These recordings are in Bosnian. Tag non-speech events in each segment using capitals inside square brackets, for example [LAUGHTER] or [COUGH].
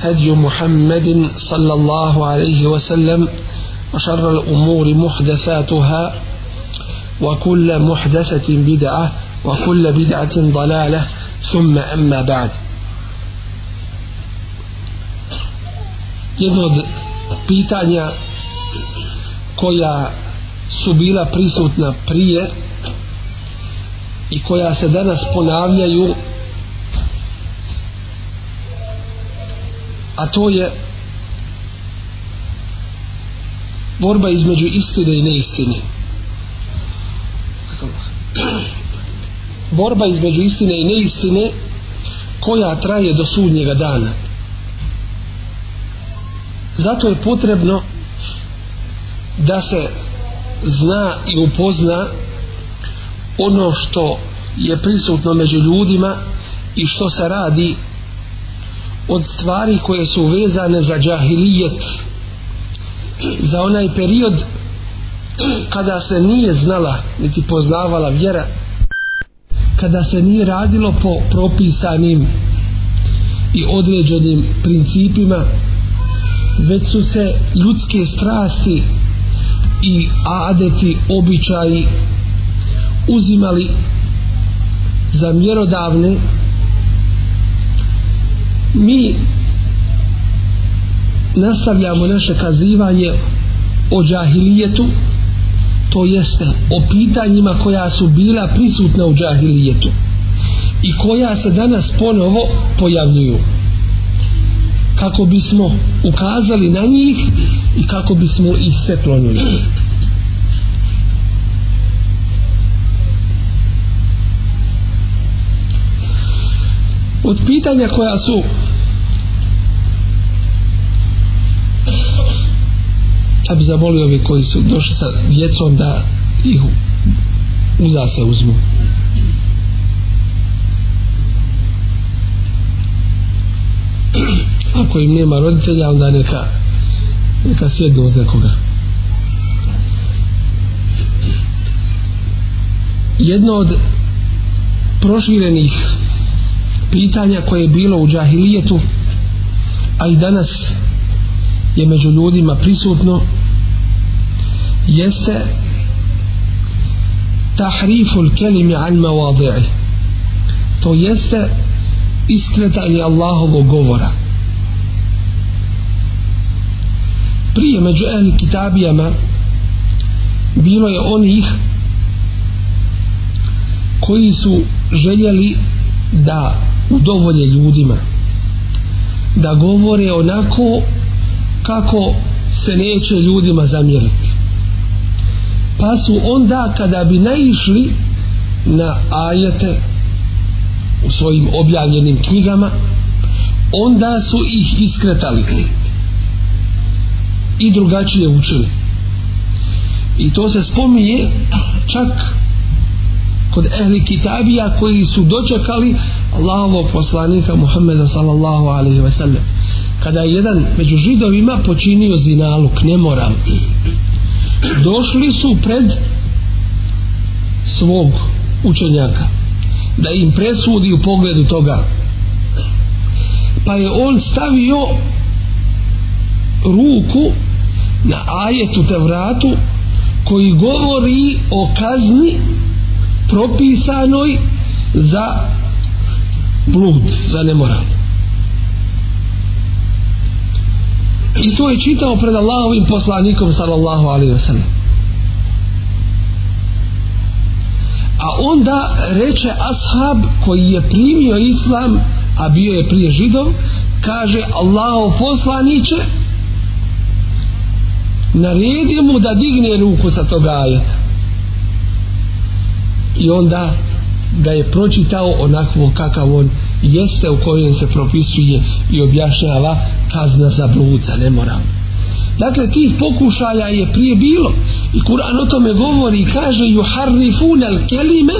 هدي محمد صلى الله عليه وسلم وشر الأمور محدثاتها وكل محدثة بدعة وكل بدعة ضلالة ثم أما بعد jedno od pitanja koja su bila prisutna prije i koja se danas ponavljaju a to je borba između istine i neistine borba između istine i neistine koja traje do sudnjega dana zato je potrebno da se zna i upozna ono što je prisutno među ljudima i što se radi od stvari koje su vezane za džahilijet za onaj period kada se nije znala niti poznavala vjera kada se nije radilo po propisanim i određenim principima već su se ljudske strasti i adeti običaji uzimali za mjerodavne mi nastavljamo naše kazivanje o džahilijetu to jeste o pitanjima koja su bila prisutna u džahilijetu i koja se danas ponovo pojavljuju kako bismo ukazali na njih i kako bismo ih se klonili. od pitanja koja su ja bi zamolio ovi koji su došli sa djecom da ih uza se uzmu ako im nema roditelja onda neka neka sjednu uz nekoga jedno od proširenih pitanja koje je bilo u džahilijetu a i danas je među ljudima prisutno jeste tahriful kelimi an mawadi'i to jeste iskretanje Allahovog govora prije među ehli kitabijama bilo je onih koji su željeli da udovolje ljudima da govore onako kako se neće ljudima zamjeriti pa su onda kada bi naišli na ajete u svojim objavljenim knjigama onda su ih iskretali i drugačije učili i to se spominje čak kod ehli kitabija koji su dočekali Allahovo poslanika Muhammeda sallallahu alaihi ve sellem kada je jedan među židovima počinio zinaluk nemoral došli su pred svog učenjaka da im presudi u pogledu toga pa je on stavio ruku na ajetu te vratu koji govori o kazni propisanoj za blud, za nemoral. I to je čitao pred Allahovim poslanikom sallallahu alaihi wa sallam. A onda reče ashab koji je primio islam, a bio je prije židov, kaže Allahov poslaniće, naredi mu da digne ruku sa toga ajeta i onda ga je pročitao onako kakav on jeste u kojem se propisuje i objašnjava kazna za bluca, ne moram. Dakle, tih pokušaja je prije bilo i Kur'an o tome govori i kaže juharrifun al kelime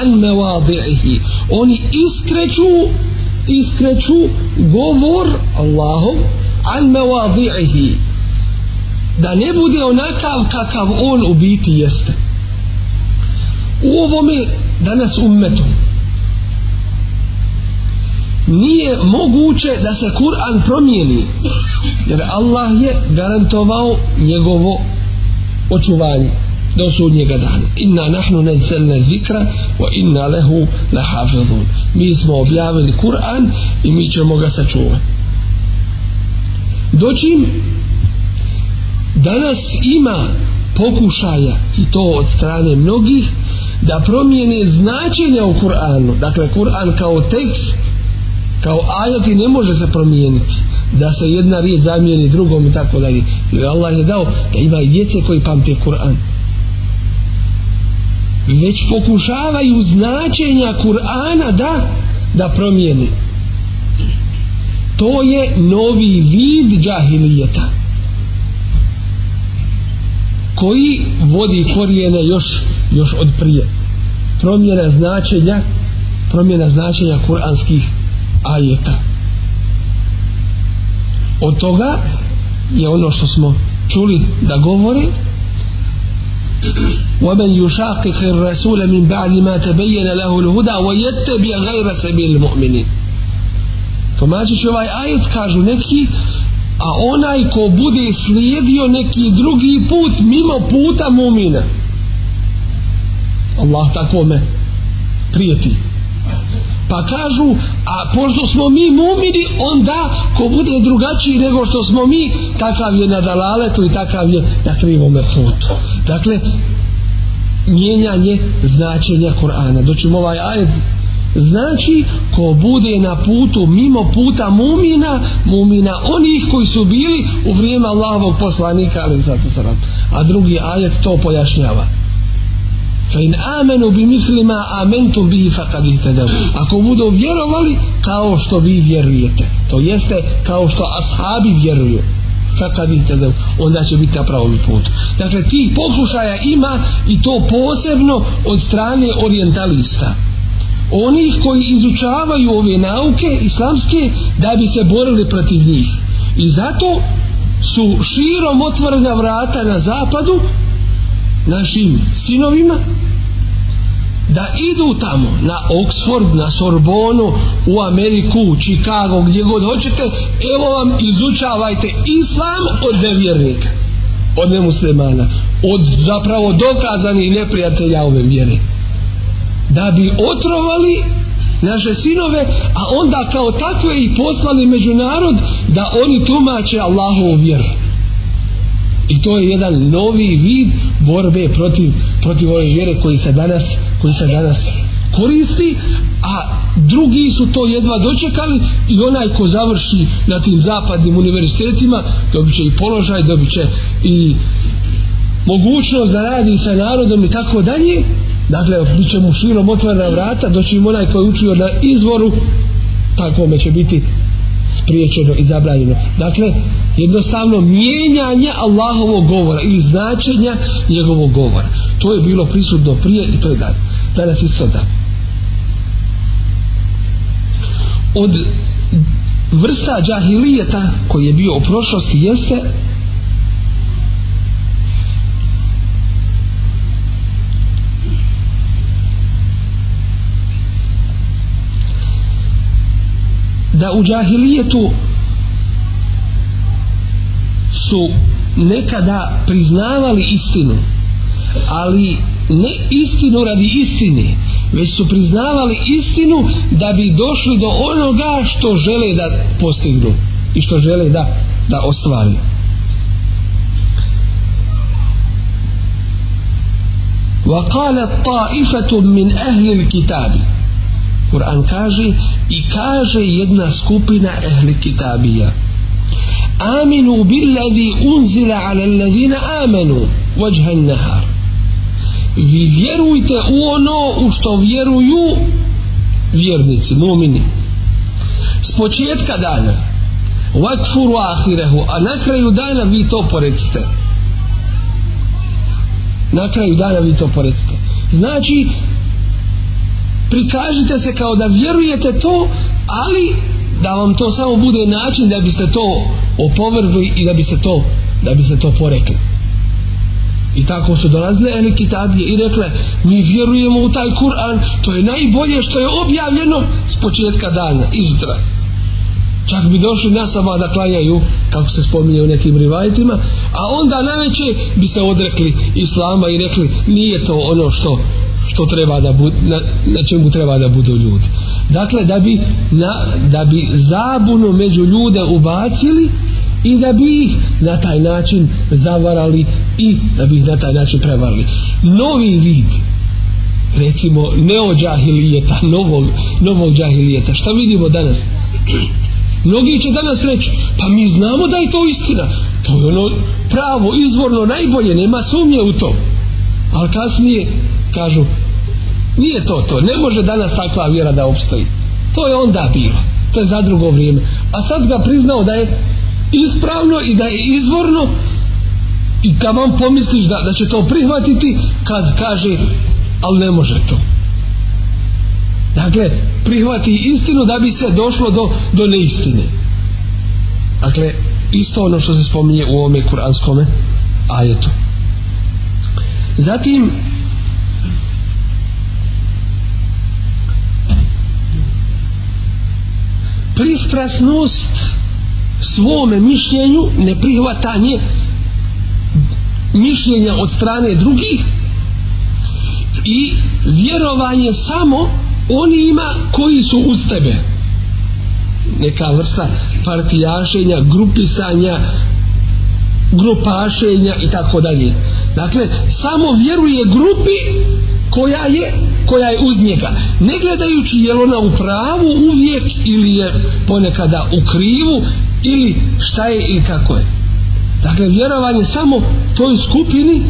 an mevadihi oni iskreću iskreću govor Allahom an mevadihi da ne bude onakav kakav on u biti jeste u ovome danas ummetu nije moguće da se Kur'an promijeni jer Allah je garantovao njegovo očuvanje do sudnjega dana inna nahnu nezelne zikra wa inna lehu lahafidhun mi smo objavili Kur'an i mi ćemo ga sačuvati doćim danas ima pokušaja i to od strane mnogih da promijene značenja u Kur'anu. Dakle, Kur'an kao tekst, kao ajati ne može se promijeniti. Da se jedna riječ zamijeni drugom i tako dalje. I Allah je dao da ima i djece koji pamte Kur'an. Već pokušavaju značenja Kur'ana da, da promijeni. To je novi vid džahilijeta. Džahilijeta koji vodi korijene još, još od prije promjena značenja promjena značenja kuranskih ajeta od toga je ono što smo čuli da govori ومن يشاقق الرسول من بعد ما تبين له الهدى ويتبع غير سبيل المؤمنين تماشي شو اي ايت كاجو نكي a onaj ko bude slijedio neki drugi put mimo puta mumina Allah tako me prijeti pa kažu a pošto smo mi mumini onda ko bude drugačiji nego što smo mi takav je na dalaletu i takav je na krivome putu dakle mijenjanje značenja Kur'ana doćemo ovaj ajed znači ko bude na putu mimo puta mumina mumina onih koji su bili u vrijeme Allahovog poslanika ali zato se a drugi ajet to pojašnjava fa in amenu bi mislima amentum bi faqad ihtadav ako budu vjerovali kao što vi vjerujete to jeste kao što ashabi vjeruju faqad ihtadav onda će biti na pravom putu dakle tih pokušaja ima i to posebno od strane orientalista onih koji izučavaju ove nauke islamske da bi se borili protiv njih. I zato su širom otvorena vrata na zapadu našim sinovima da idu tamo na Oxford, na Sorbonu, u Ameriku, u Chicago, gdje god hoćete, evo vam izučavajte islam od nevjernika, od nemuslimana, od zapravo dokazanih neprijatelja ove vjere. Ovaj da bi otrovali naše sinove, a onda kao takve i poslali međunarod da oni tumače Allahovu vjeru. I to je jedan novi vid borbe protiv, protiv ove vjere koji se danas, koji se danas koristi, a drugi su to jedva dočekali i onaj ko završi na tim zapadnim univerzitetima dobit će i položaj, dobit će i mogućnost da radi sa narodom i tako dalje, Dakle, bit će mu širom otvorena vrata, doći im onaj koji je učio na izvoru, takvome će biti spriječeno i zabranjeno. Dakle, jednostavno mijenjanje Allahovog govora ili značenja njegovog govora. To je bilo prisutno prije i to je dan. Danas isto da. Od vrsta džahilijeta koji je bio u prošlosti jeste da u džahilijetu su nekada priznavali istinu ali ne istinu radi istine već su priznavali istinu da bi došli do onoga što žele da postignu i što žele da, da ostvari وقالت طائفة من أهل الكتاب Kur'an kaže i kaže jedna skupina ehli kitabija aminu billadi unzila ala allazina amanu vajha nahar vi vjerujte u ono u što vjeruju vjernici, mumini s početka dana vakfuru ahirehu a na kraju dana vi to porecite na kraju dana vi to porecite znači prikažite se kao da vjerujete to, ali da vam to samo bude način da biste to opovrgli i da biste to da biste to porekli. I tako su dolazile Eli Kitabije i rekle, mi vjerujemo u taj Kur'an, to je najbolje što je objavljeno s početka dana, izutra. Čak bi došli na sama da klanjaju, kako se spominje u nekim rivajitima, a onda najveće bi se odrekli Islama i rekli, nije to ono što što treba da bude, na, na čemu treba da budu ljudi. Dakle, da bi, na, da bi zabunu među ljude ubacili i da bi ih na taj način zavarali i da bi ih na taj način prevarali. Novi vid recimo neođahilijeta, novog, novog džahilijeta. Šta vidimo danas? Mnogi će danas reći, pa mi znamo da je to istina. To je ono pravo, izvorno, najbolje, nema sumnje u to. Ali kasnije kažu, Nije to to. Ne može danas takva vjera da obstoji. To je onda bilo. To je za drugo vrijeme. A sad ga priznao da je ispravno i da je izvorno i kad vam pomisliš da, da će to prihvatiti kad kaže ali ne može to. Dakle, prihvati istinu da bi se došlo do, do neistine. Dakle, isto ono što se spominje u ovome kuranskome ajetu. Zatim, pristrasnost svome mišljenju, neprihvatanje mišljenja od strane drugih i vjerovanje samo onima koji su uz tebe. Neka vrsta partijašenja, grupisanja, grupašenja i tako dalje. Dakle, samo vjeruje grupi koja je koja je uz njega ne gledajući je ona u pravu uvijek ili je ponekada u krivu ili šta je ili kako je dakle vjerovanje samo toj skupini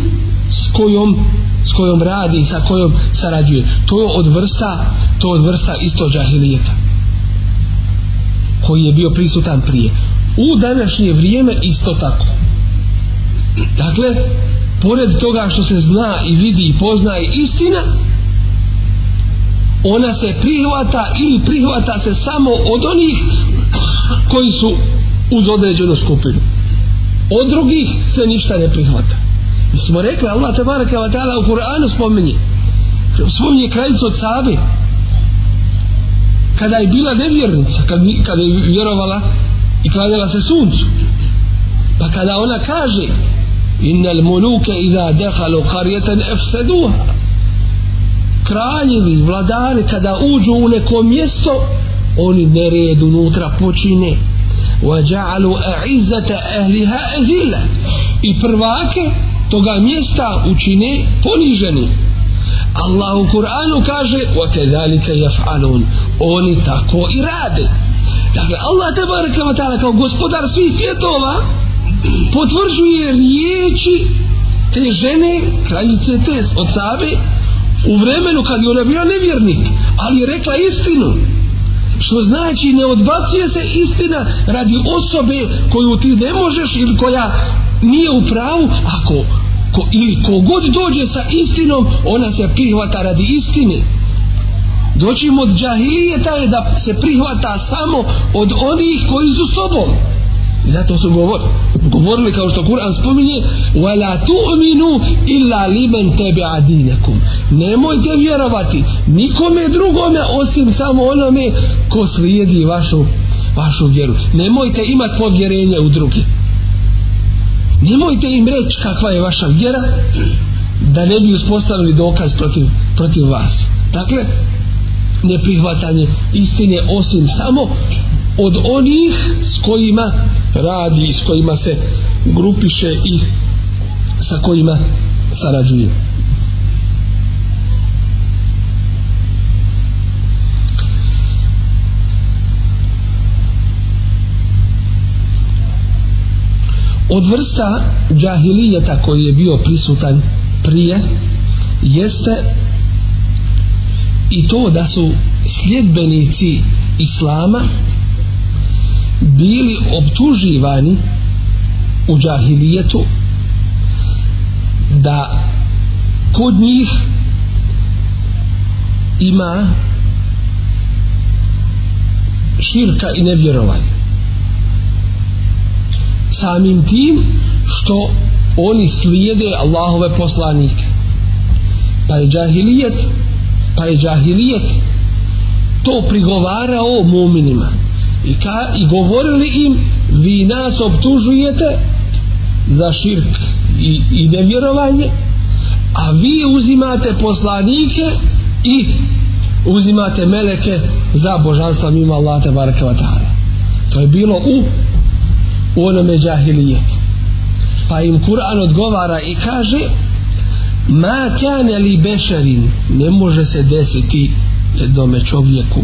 s kojom s kojom radi sa kojom sarađuje to je od vrsta to je od vrsta isto džahilijeta koji je bio prisutan prije u današnje vrijeme isto tako dakle pored toga što se zna i vidi i poznaje istina ona se prihvata ili prihvata se samo od onih koji su uz određenu skupinu od drugih se ništa ne prihvata mi smo rekli Allah te baraka wa ta'ala u Kur'anu spominje spominje kraljicu od Sabe kada je bila nevjernica kad, kada je vjerovala i kladila se suncu pa kada ona kaže kaže innal muluke iza dehalu karjetan efseduha kraljevi, vladari kada uđu u neko mjesto oni nered unutra počine vajalu a'izzata ahliha azilla i prvake toga mjesta učine poniženi Allah u Kur'anu kaže وَكَذَلِكَ يَفْعَلُونَ Oni tako i rade Dakle, Allah te bareke kao gospodar svih svjetova potvrđuje riječi te žene, kraljice Tes, od Sabe, u vremenu kad je ona bila nevjernik, ali je rekla istinu. Što znači ne odbacuje se istina radi osobe koju ti ne možeš ili koja nije u pravu, ako ko, ili kogod dođe sa istinom, ona se prihvata radi istine. Doći od džahilijeta je da se prihvata samo od onih koji su s tobom. I zato su govorili. Govorili kao što Kur'an spominje وَلَا تُؤْمِنُوا إِلَّا لِمَنْ تَبِعَ دِينَكُمْ Nemojte vjerovati nikome drugome osim samo onome ko slijedi vašu, vašu vjeru. Nemojte imat povjerenje u druge. Nemojte im reći kakva je vaša vjera da ne bi uspostavili dokaz protiv, protiv vas. Dakle, neprihvatanje istine osim samo od onih s kojima radi s kojima se grupiše i sa kojima sarađuje od vrsta džahilijeta koji je bio prisutan prije jeste i to da su sljedbenici islama bili optuživani u džahilijetu da kod njih ima širka i nevjerovanje samim tim što oni slijede Allahove poslanike pa je džahilijet pa je džahilijet to prigovarao mu'minima i, ka, i govorili im vi nas optužujete za širk i, i nevjerovanje a vi uzimate poslanike i uzimate meleke za božanstva mimo Allah te barakavatara to je bilo u u onome džahilijetu pa im Kur'an odgovara i kaže ma kane li bešarin ne može se desiti jednome čovjeku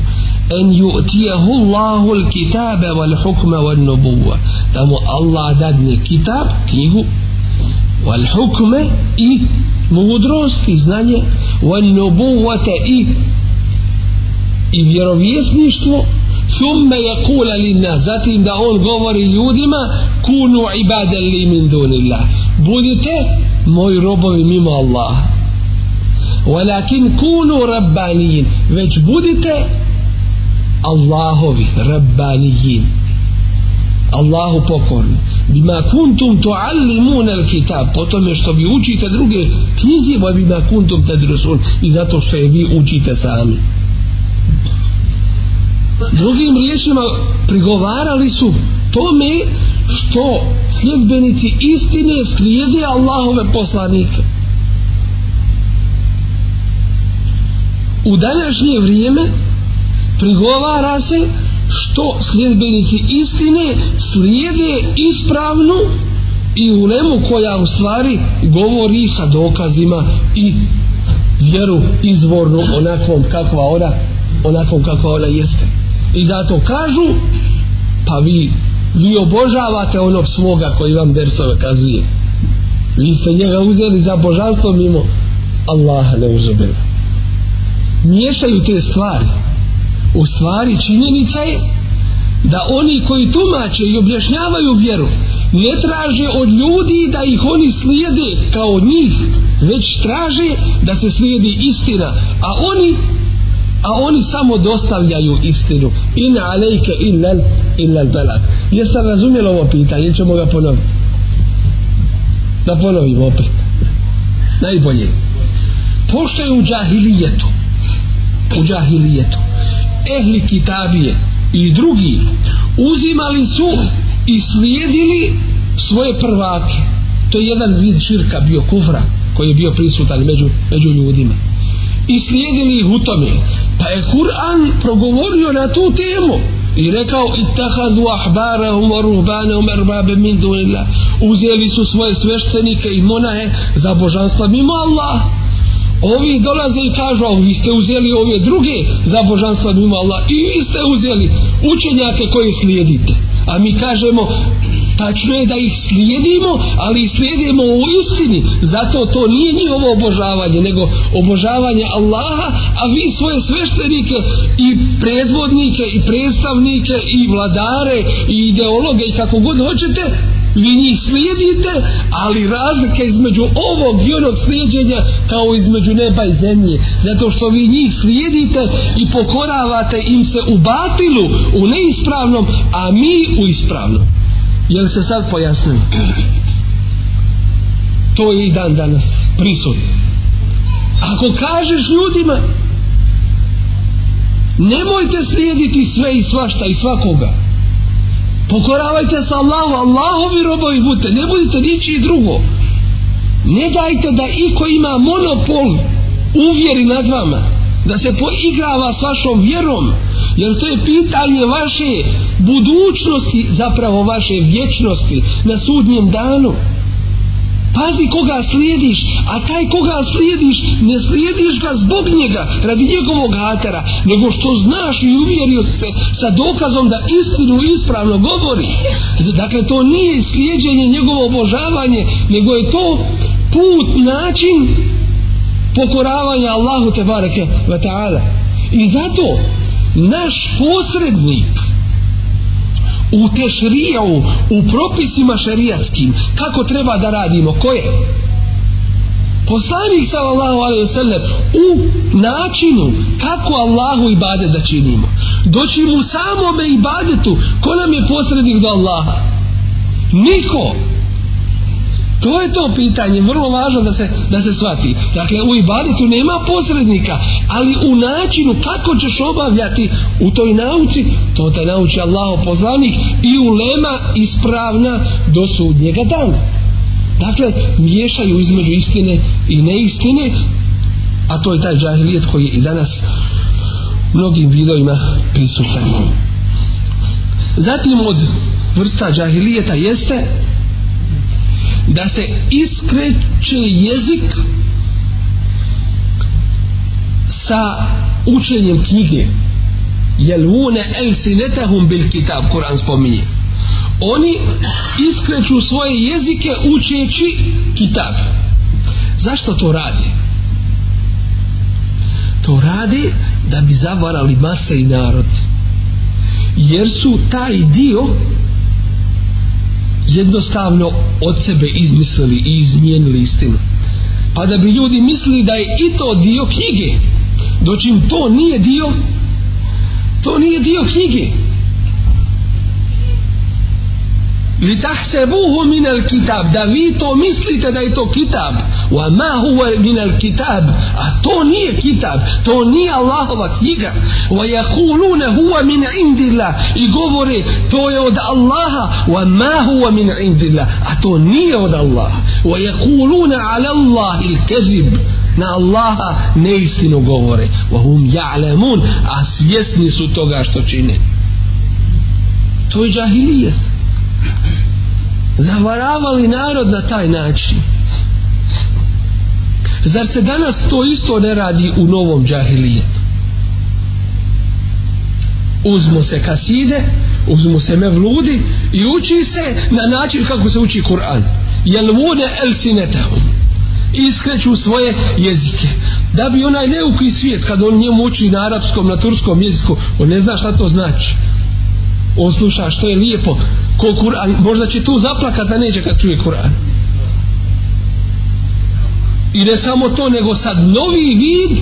أن يؤتيه الله الكتاب والحكم والنبوة تم الله دادني كتاب كيغو والحكم إي مغدروس إزنانية والنبوة إي إي بيرويس نشتو ثم يقول للناس ذاتي دا أول غور اليودما كونوا عبادا لي من دون الله بودته موي ربو ميمو الله ولكن كونوا ربانيين وجبودته Allahovi rabbanijin Allahu pokorni bima kuntum to alimun el kitab po tome što vi učite druge knjizi bo bima kuntum te drusun i zato što je vi učite sami drugim riječima prigovarali su tome što sljedbenici istine slijede Allahove poslanike u današnje vrijeme prigovara se što sljedbenici istine slijede ispravnu i ulemu koja u stvari govori sa dokazima i vjeru izvornu onakvom kakva ona onakvom kakva ona jeste i zato kažu pa vi, vi obožavate onog svoga koji vam dersove kazuje vi ste njega uzeli za božanstvo mimo Allaha ne uzubila miješaju te stvari u stvari činjenica je da oni koji tumače i objašnjavaju vjeru ne traže od ljudi da ih oni slijede kao njih već traže da se slijedi istina a oni a oni samo dostavljaju istinu in alejke illal illal balag jeste razumjeli ovo pitanje ili ćemo ga ponoviti da ponovim opet najbolje pošto je u džahilijetu u džahilijetu ehli kitabije i drugi uzimali su i slijedili svoje prvake to je jedan vid širka bio kufra koji je bio prisutan među, među ljudima i slijedili ih u tome pa je Kur'an progovorio na tu temu i rekao ittahadu ahbarahum wa ruhbanahum erbabe min dunillah uzeli su svoje sveštenike i monahe za božanstva mimo Allah ovi dolaze i kažu vi ste uzeli ove druge za božanstva mimo Allah i vi ste uzeli učenjake koje slijedite a mi kažemo tačno je da ih slijedimo ali slijedimo u istini zato to nije njihovo obožavanje nego obožavanje Allaha a vi svoje sveštenike i predvodnike i predstavnike i vladare i ideologe i kako god hoćete vi njih slijedite, ali razlika između ovog i onog slijedženja kao između neba i zemlje. Zato što vi njih slijedite i pokoravate im se u batilu, u neispravnom, a mi u ispravnom. Jel se sad pojasnim? To je i dan danas prisutno. Ako kažeš ljudima nemojte slijediti sve i svašta i svakoga, Pokoravajte se Allahu, Allahovi robovi budite, ne budite ničiji drugo. Ne dajte da iko ima monopol uvjeri nad vama, da se poigrava s vašom vjerom, jer to je pitanje vaše budućnosti, zapravo vaše vječnosti na sudnjem danu. Pazi koga slijediš, a taj koga slijediš, ne slijediš ga zbog njega, radi njegovog hatera, nego što znaš i uvjerio se sa dokazom da istinu ispravno govori. Dakle, to nije slijedženje njegovo obožavanje, nego je to put, način pokoravanja Allahu te bareke ve taala. I zato naš posrednik u tešrijevu, u propisima šerijatskim, kako treba da radimo, ko je? Poslanik sallallahu alaihi wa sallam u načinu kako Allahu ibadet da činimo. Doći mu samome ibadetu ko nam je posrednik do Allaha. Niko. Niko. To je to pitanje, vrlo važno da se, da se shvati. Dakle, u ibadetu nema posrednika, ali u načinu kako ćeš obavljati u toj nauci, to te nauči Allah poznanih i ulema ispravna do sudnjega dana. Dakle, miješaju između istine i neistine, a to je taj džahilijet koji je i danas mnogim vidovima prisutan. Zatim od vrsta džahilijeta jeste da se iskreće jezik sa učenjem knjige jel vune el sinetahum bil kitab Kur'an spominje oni iskreću svoje jezike učeći kitab zašto to radi to radi da bi zavarali masa i narod jer su taj dio jednostavno od sebe izmislili i izmijenili istinu. Pa da bi ljudi mislili da je i to dio knjige. Doćim to nije dio, to nije dio knjige. li tahsebuhu min al kitab da vi to mislite da je to kitab wa ma huwa min al kitab a to nije kitab to nije Allahova knjiga wa yakuluna huwa min indillah i govore to je od Allaha wa ma huwa min indillah a to nije od Allaha wa yakuluna ala Allah il kezib na Allaha neistinu govore wa hum ja'lamun a svjesni su toga što čine to je džahilijest zavaravali narod na taj način zar se danas to isto ne radi u novom džahilijetu uzmu se kaside uzmu se mevludi i uči se na način kako se uči Kur'an jel vune el sinetahum iskreću svoje jezike da bi onaj neuki svijet kad on njemu uči na arapskom, na turskom jeziku on ne zna šta to znači on sluša što je lijepo ko Kur'an, možda će tu zaplakat da neće kad čuje Kur'an. I ne samo to, nego sad novi vid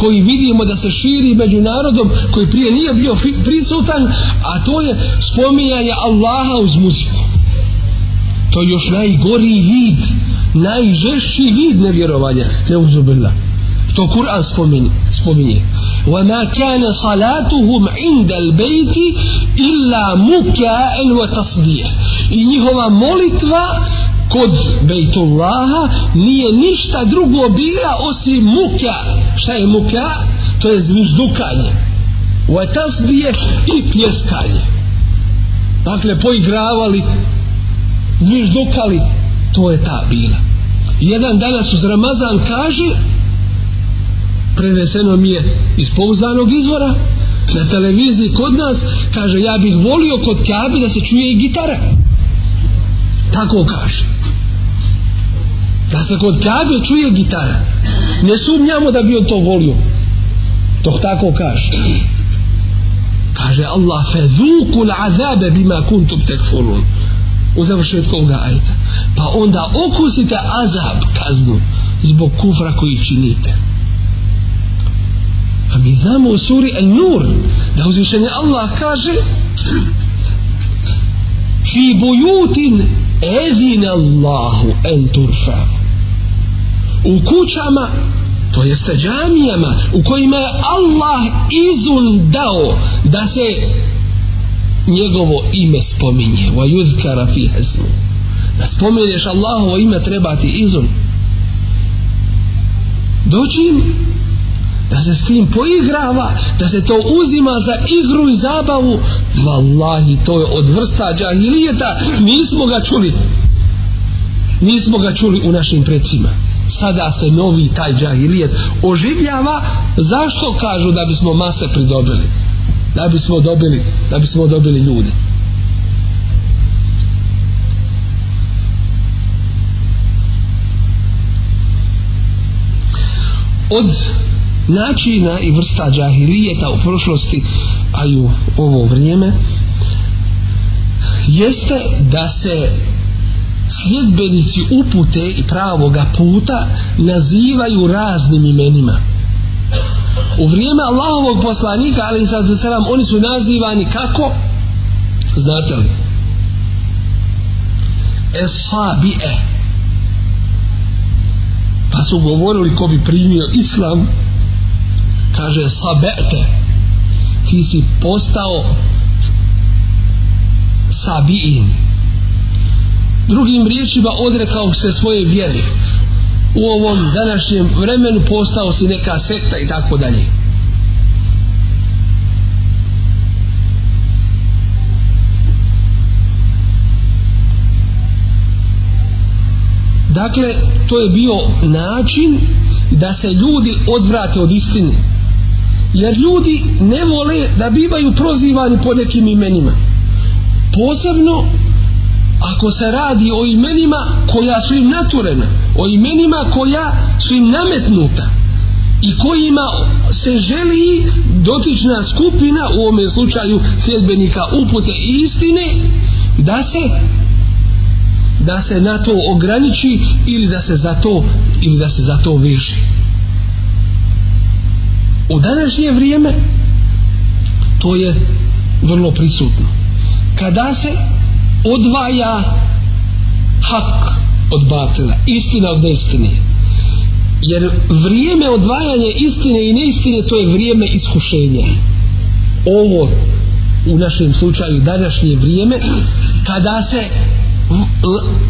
koji vidimo da se širi među narodom, koji prije nije bio prisutan, a to je spominjanje Allaha uz muziku. To je još najgoriji vid, najžešći vid nevjerovanja, neuzubillah to Kur'an spominje, spominje. وَمَا كَانَ صَلَاتُهُمْ عِنْدَ الْبَيْتِ إِلَّا مُكَاءً وَتَصْدِيَ I njihova molitva kod Bejtullaha nije ništa drugo bila osim muka. Šta je muka? To je zvuzdukanje. وَتَصْدِيَ i pljeskanje. Dakle, poigravali, zvuzdukali, to je ta bila. Jedan danas uz Ramazan kaže, preneseno mi je iz pouzdanog izvora na televiziji kod nas kaže ja bih volio kod Kjabe da se čuje i gitara tako kaže da se kod Kjabe čuje gitara ne sumnjamo da bi on to volio dok tako kaže kaže Allah fezuku l'azabe bima kuntub tekfurun u završetku ovoga ajta pa onda okusite azab kaznu zbog kufra koji činite A pa mi znamo u suri An-Nur da uzvišenje Allah kaže Fi bujutin ezin Allahu en turfa. U kućama, to jeste džamijama, u kojima je Allah izun dao da se njegovo ime spominje. Wa yudhkara fi hasmu. Da spomeneš Allahovo ime treba ti izun. Doći im da se s tim poigrava, da se to uzima za igru i zabavu, vallahi, to je od vrsta džahilijeta, nismo ga čuli. Nismo ga čuli u našim predsima. Sada se novi taj džahilijet oživljava, zašto kažu da bismo mase pridobili? Da bismo dobili, da bismo dobili ljude. Od načina i vrsta džahilijeta u prošlosti, a i u ovo vrijeme, jeste da se sljedbenici upute i pravoga puta nazivaju raznim imenima. U vrijeme Allahovog poslanika, ali i sad za sram, oni su nazivani kako? Znate li? Esabi'e. Pa su govorili ko bi primio islam, kaže sabete ti si postao sabijin drugim riječima odrekao se svoje vjeri u ovom današnjem vremenu postao si neka sekta i tako dalje Dakle, to je bio način da se ljudi odvrate od istine jer ljudi ne vole da bivaju prozivani po nekim imenima posebno ako se radi o imenima koja su im naturena o imenima koja su im nametnuta i kojima se želi dotična skupina u ovom slučaju sjedbenika upute i istine da se da se na to ograniči ili da se za to ili da se za to veže u današnje vrijeme to je vrlo prisutno kada se odvaja hak od batila istina od neistine jer vrijeme odvajanja istine i neistine to je vrijeme iskušenja ovo u našem slučaju današnje vrijeme kada se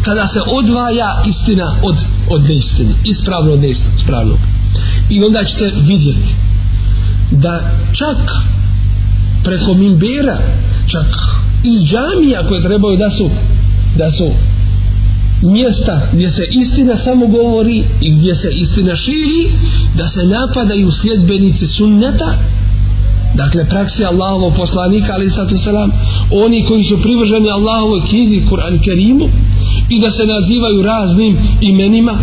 kada se odvaja istina od, od neistine ispravno od neistine ispravno. i onda ćete vidjeti da čak preko mimbera čak iz džamija koje trebaju da su da su mjesta gdje se istina samo govori i gdje se istina širi da se napadaju sljedbenici sunneta dakle praksi Allahovog poslanika ali sato selam oni koji su privrženi Allahovoj knjizi Kur'an Kerimu i da se nazivaju raznim imenima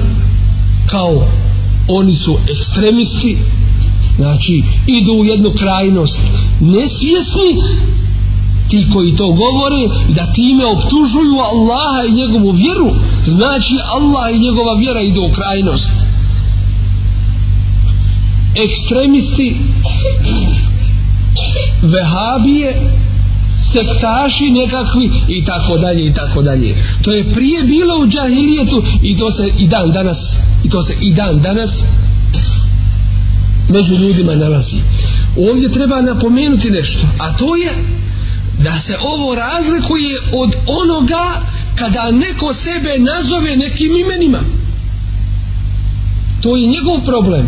kao oni su ekstremisti znači idu u jednu krajnost nesvjesni ti koji to govore da time optužuju Allaha i njegovu vjeru znači Allah i njegova vjera idu u krajnost ekstremisti vehabije sektaši nekakvi i tako dalje i tako dalje to je prije bilo u džahilijetu i to se i dan danas i to se i dan danas među ljudima nalazi. Ovdje treba napomenuti nešto, a to je da se ovo razlikuje od onoga kada neko sebe nazove nekim imenima. To je njegov problem.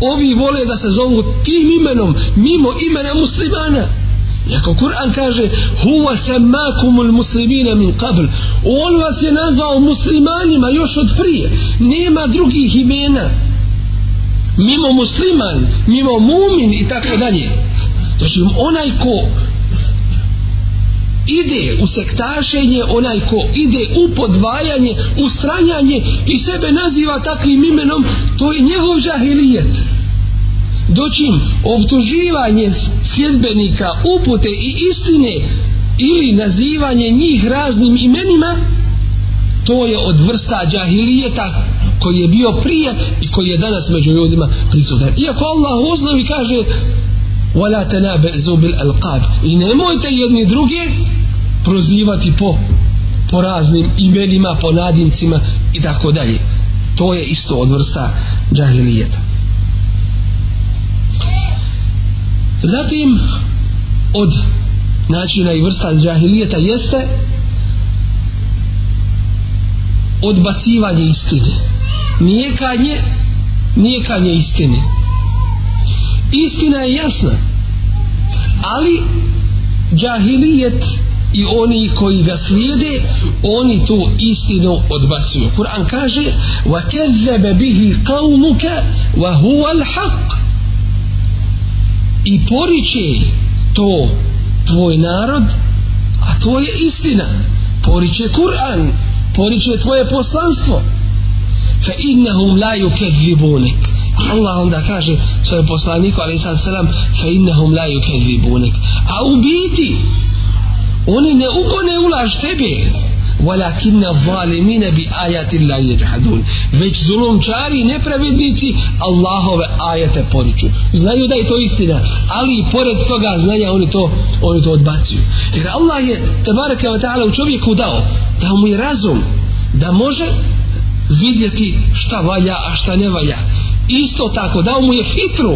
Ovi vole da se zovu tim imenom, mimo imena muslimana. Iako Kur'an kaže Huwa semakumul muslimina min qabl On vas je nazvao muslimanima još od prije Nema drugih imena Mimo musliman Mimo mumin i tako dalje Znači onaj ko ide u sektašenje onaj ko ide u podvajanje u stranjanje i sebe naziva takvim imenom to je njegov džahilijet doćim optuživanje sjedbenika upute i istine ili nazivanje njih raznim imenima to je od vrsta džahilijeta koji je bio prije i koji je danas među ljudima prisutan. Iako Allah u osnovi kaže وَلَا تَنَابَ زُبِلْ أَلْقَابِ I nemojte jedni druge prozivati po, po raznim imenima, po nadimcima i tako dalje. To je isto od vrsta džahilijeta. Zatim, od načina i vrsta džahilijeta jeste odbacivanje istine. Nijekanje, nijekanje istine. Istina je jasna, ali džahilijet i oni koji ga slijede, oni tu istinu odbacuju. Kur'an kaže, وَكَذَّبَ بِهِ قَوْمُكَ وَهُوَ الْحَقِّ i poriče to tvoj narod a to je istina poriče Kur'an poriče tvoje poslanstvo fe innahum la yukezibunik Allah onda kaže svojom poslaniku ali sad selam fe innahum la yukezibunik a u biti oni ne upone ulaš tebe ولكن الظالمين بآيات الله يجحدون već zulumčari i nepravednici Allahove ajete poriču znaju da je to istina ali pored toga znaja oni to oni to odbacuju jer Allah je tabaraka wa ta'ala u čovjeku dao da mu je razum da može vidjeti šta valja a šta ne valja isto tako dao mu je fitru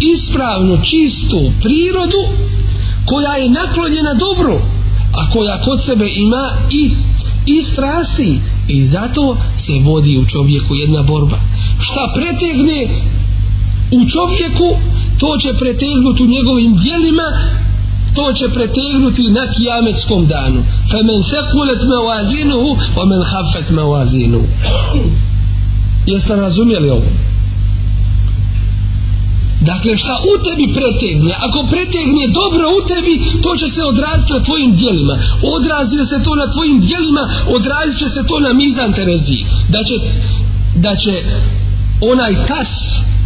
ispravnu čistu prirodu koja je naklonjena dobru a koja kod sebe ima i i strasti i zato se vodi u čovjeku jedna borba šta pretegne u čovjeku to će pretegnuti u njegovim dijelima to će pretegnuti na kijametskom danu fe men sekulet me oazinuhu o men hafet me oazinuhu jeste razumjeli ovo? Dakle, šta u tebi pretegne, ako pretegne dobro u tebi, to će se odraziti na tvojim dijelima. Odrazi se to na tvojim dijelima, odrazit će se to na mizan Tereziji. Da će, da će onaj kas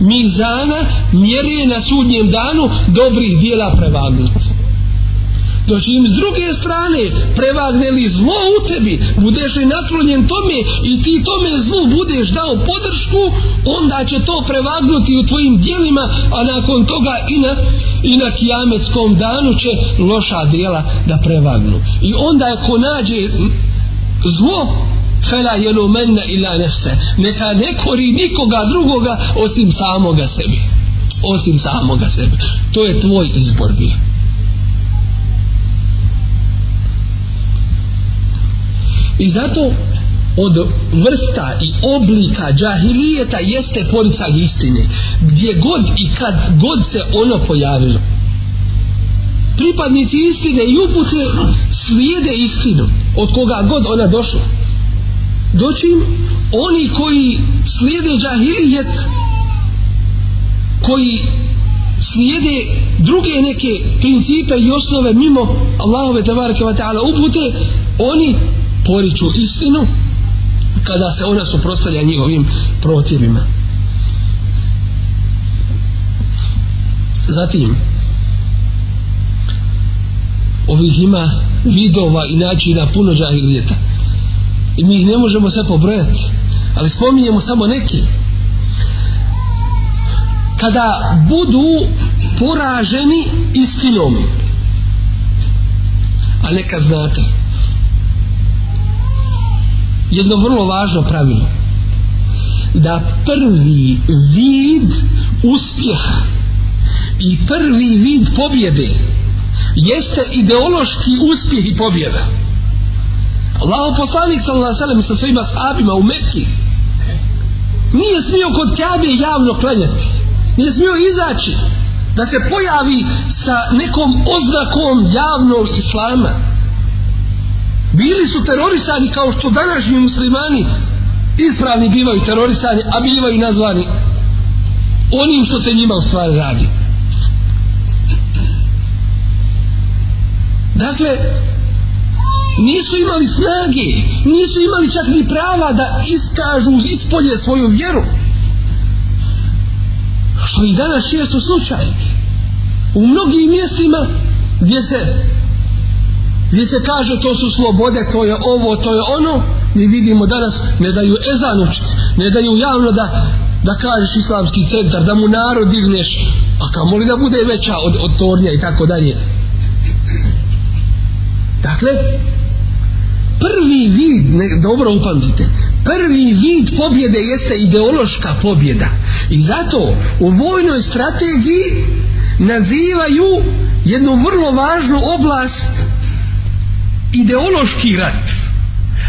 mizana mjeri na sudnjem danu dobrih dijela prevagnuti da će im s druge strane prevagneli zlo u tebi, budeš li naklonjen tome i ti tome zlu budeš dao podršku, onda će to prevagnuti u tvojim dijelima, a nakon toga i na, i na kijametskom danu će loša dijela da prevagnu. I onda ako nađe zlo, fela jelu menna ila nefse, neka ne kori nikoga drugoga osim samoga sebi osim samoga sebe. To je tvoj izbor bio. I zato od vrsta i oblika džahilijeta jeste porica istine. Gdje god i kad god se ono pojavilo. Pripadnici istine i upute slijede istinu. Od koga god ona došla. Doći oni koji slijede džahilijet koji slijede druge neke principe i osnove mimo Allahove tabaraka wa ta'ala upute oni poriču istinu kada se ona suprostavlja njihovim protivima zatim ovih ima vidova i načina puno džahilijeta i mi ih ne možemo sve pobrojati ali spominjemo samo neki kada budu poraženi istinom a neka znate jedno vrlo važno pravilo da prvi vid uspjeha i prvi vid pobjede jeste ideološki uspjeh i pobjeda Allaho poslanik sallallahu sallam sa svojima sahabima u Mekki nije smio kod Kabe javno klanjati nije smio izaći da se pojavi sa nekom oznakom javnog islama bili su terorisani kao što današnji muslimani ispravni bivaju terorisani a bivaju nazvani onim što se njima u stvari radi dakle nisu imali snage nisu imali čak ni prava da iskažu ispolje svoju vjeru što i danas često slučaj u mnogim mjestima gdje se gdje se kaže to su slobode, to je ovo, to je ono, mi vidimo danas ne daju ezan učit, ne daju javno da, da kažeš islamski centar, da mu narod digneš, a kamo li da bude veća od, od tornja i tako dalje. Dakle, prvi vid, ne, dobro upamtite, prvi vid pobjede jeste ideološka pobjeda. I zato u vojnoj strategiji nazivaju jednu vrlo važnu oblast ideološki rat.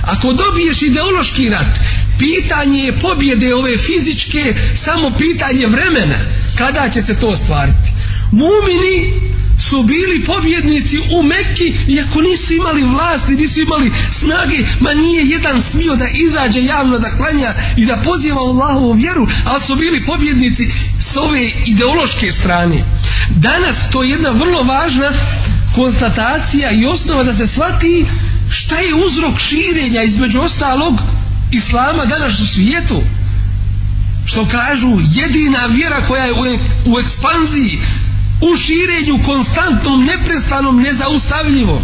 Ako dobiješ ideološki rat, pitanje je pobjede ove fizičke, samo pitanje vremena, kada ćete to ostvariti. Mumini su bili pobjednici u Mekki, iako nisu imali vlasti, nisu imali snage, ma nije jedan smio da izađe javno da klanja i da poziva Allahu u vjeru, ali su bili pobjednici s ove ideološke strane. Danas to je jedna vrlo važna konstatacija i osnova da se shvati šta je uzrok širenja između ostalog islama danas u svijetu što kažu jedina vjera koja je u ekspanziji u širenju konstantnom neprestanom nezaustavljivo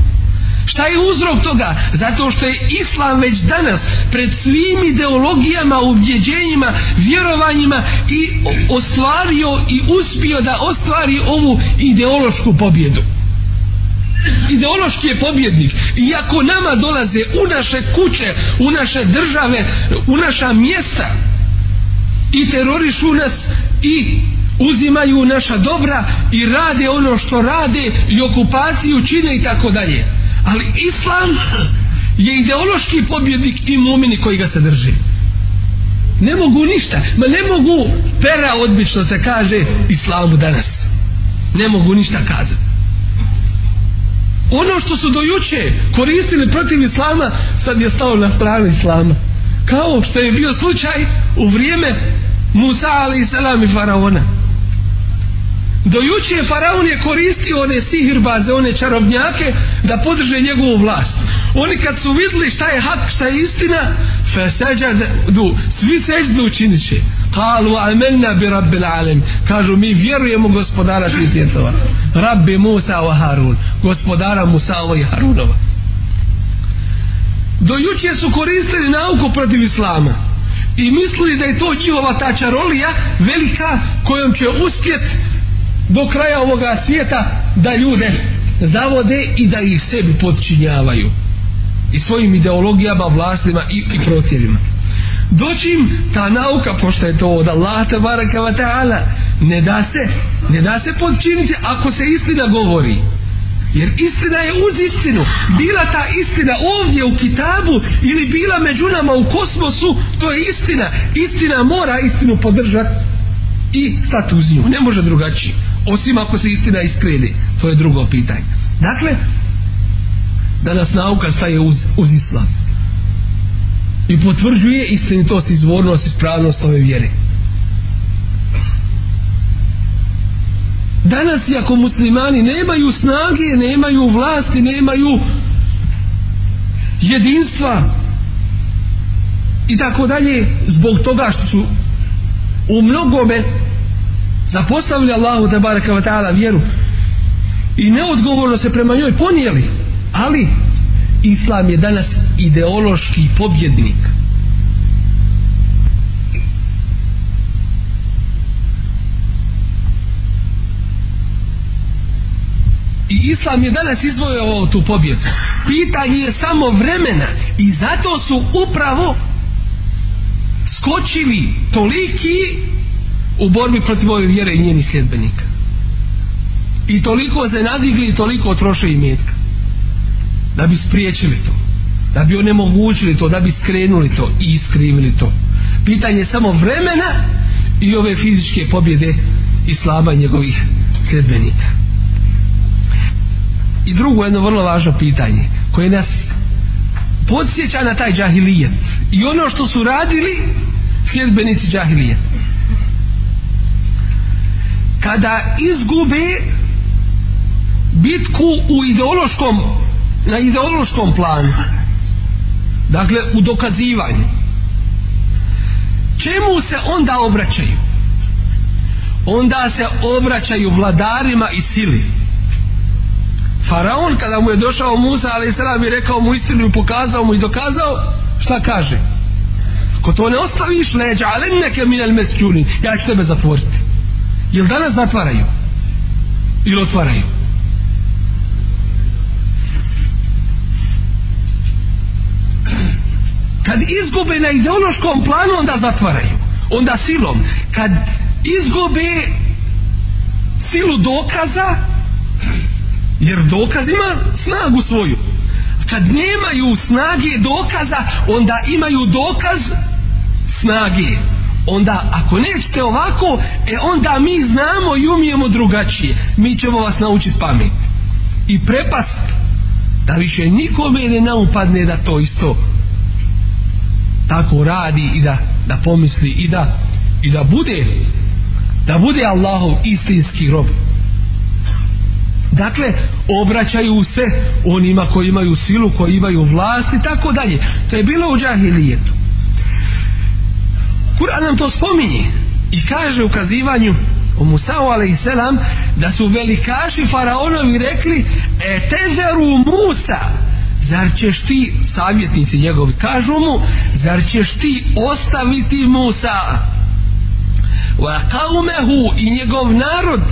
šta je uzrok toga zato što je islam već danas pred svim ideologijama uvjeđenjima, vjerovanjima i ostvario i uspio da ostvari ovu ideološku pobjedu ideološki je pobjednik iako nama dolaze u naše kuće u naše države u naša mjesta i terorišu nas i uzimaju naša dobra i rade ono što rade i okupaciju čine i tako dalje ali islam je ideološki pobjednik i mumini koji ga se drži ne mogu ništa ma ne mogu pera odbično se kaže islamu danas ne mogu ništa kazati ono što su dojuče koristili protiv islama sad je stao na strane islama kao što je bio slučaj u vrijeme Musa ali i salam i faraona dojuče je faraon je koristio one sihirbaze, one čarobnjake da podrže njegovu vlast oni kad su vidli šta je hak, šta je istina, feseđa, du, svi seđu učinit će. Kalu amenna bi rabbil alem. Kažu, mi vjerujemo gospodara svijetova. Rabbi Musa wa Harun. Gospodara Musa wa Harunova. Do juče su koristili nauku protiv Islama. I mislili da je to njihova ta čarolija velika kojom će uspjet do kraja ovoga svijeta da ljude zavode i da ih sebi podčinjavaju i svojim ideologijama, vlastima i, i protivima. Doćim ta nauka, pošto je to od Allaha tabaraka wa ta'ala, ne da se, ne da se podčiniti ako se istina govori. Jer istina je uz istinu. Bila ta istina ovdje u kitabu ili bila među nama u kosmosu, to je istina. Istina mora istinu podržati i stati uz nju. Ne može drugačije. Osim ako se istina iskredi. To je drugo pitanje. Dakle, danas nauka staje uz, uz islam i potvrđuje istinitost, izvornost, ispravnost ove vjere danas iako muslimani nemaju snage, nemaju vlasti nemaju jedinstva i tako dalje zbog toga što su u mnogome zapostavili Allahu te baraka vjeru i neodgovorno se prema njoj ponijeli ali islam je danas ideološki pobjednik i islam je danas izdvojao tu pobjedu pitanje je samo vremena i zato su upravo skočili toliki u borbi protiv ove vjere i njenih sljedbenika i toliko se nadigli i toliko trošili metka da bi spriječili to da bi onemogućili to da bi skrenuli to i iskrivili to pitanje je samo vremena i ove fizičke pobjede i slaba njegovih sredbenika i drugo jedno vrlo važno pitanje koje nas podsjeća na taj džahilijet i ono što su radili sljedbenici džahilijet kada izgube bitku u ideološkom na ideološkom planu dakle u dokazivanju čemu se onda obraćaju onda se obraćaju vladarima i sili Faraon kada mu je došao Musa ali se nam je rekao mu istinu i pokazao mu i dokazao šta kaže ko to ne ostaviš leđa ali neke minel meskjuni ja ću sebe zatvoriti jel danas zatvaraju ili otvaraju kad izgube na ideološkom planu onda zatvaraju onda silom kad izgube silu dokaza jer dokaz ima snagu svoju kad nemaju snage dokaza onda imaju dokaz snage onda ako nećete ovako e onda mi znamo i umijemo drugačije mi ćemo vas naučiti pamet i prepast da više nikome ne naupadne da to isto tako radi i da, da pomisli i da, i da bude da bude Allahov istinski rob dakle obraćaju se onima koji imaju silu koji imaju vlast i tako dalje to je bilo u džahilijetu Kur'an nam to spominje i kaže u kazivanju o Musa'u a.s. da su velikaši faraonovi rekli etezeru Musa' zar ćeš ti, savjetnici njegovi kažu mu, zar ćeš ti ostaviti Musa wa kaumehu i njegov narod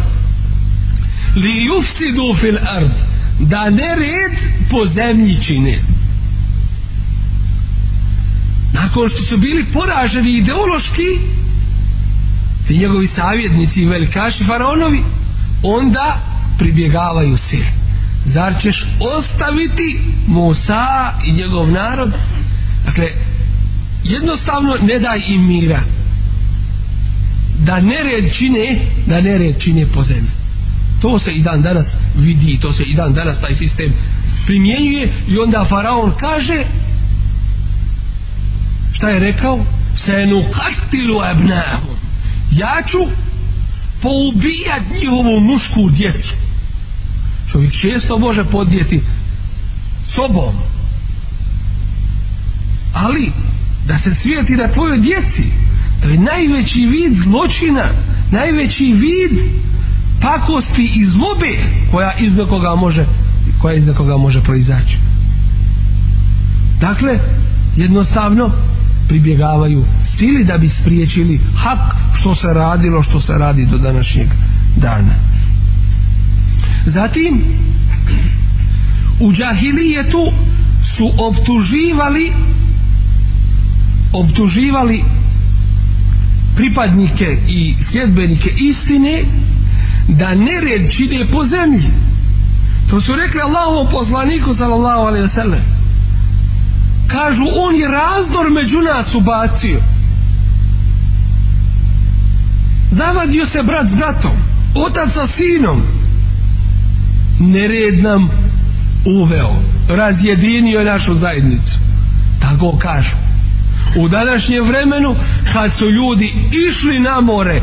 li juftidu fil ard da ne red po zemlji čine nakon što su bili poraženi ideološki ti njegovi savjetnici i velikaši faraonovi onda pribjegavaju sirt zar ćeš ostaviti Musa i njegov narod dakle jednostavno ne daj im mira da nered čine da nered čine po zemlji to se i dan danas vidi to se i dan danas taj sistem primjenjuje i onda faraon kaže šta je rekao senu kaktilu abnahum ja ću poubijat njihovu mušku djecu čovjek često može podnijeti sobom ali da se svijeti na tvojoj djeci to je najveći vid zločina najveći vid pakosti i zlobe koja iz nekoga može koja iz nekoga može proizaći dakle jednostavno pribjegavaju sili da bi spriječili hak što se radilo što se radi do današnjeg dana Zatim, u džahilijetu su optuživali optuživali pripadnike i sljedbenike istine da nered čine po zemlji. To su rekli Allahu poslaniku sallallahu alaihi wa sallam. Kažu, on je razdor među nas ubacio. Zavadio se brat s bratom, otac sa sinom, nered nam uveo, razjedinio je našu zajednicu. Tako kažu. U današnjem vremenu, kad su ljudi išli na more,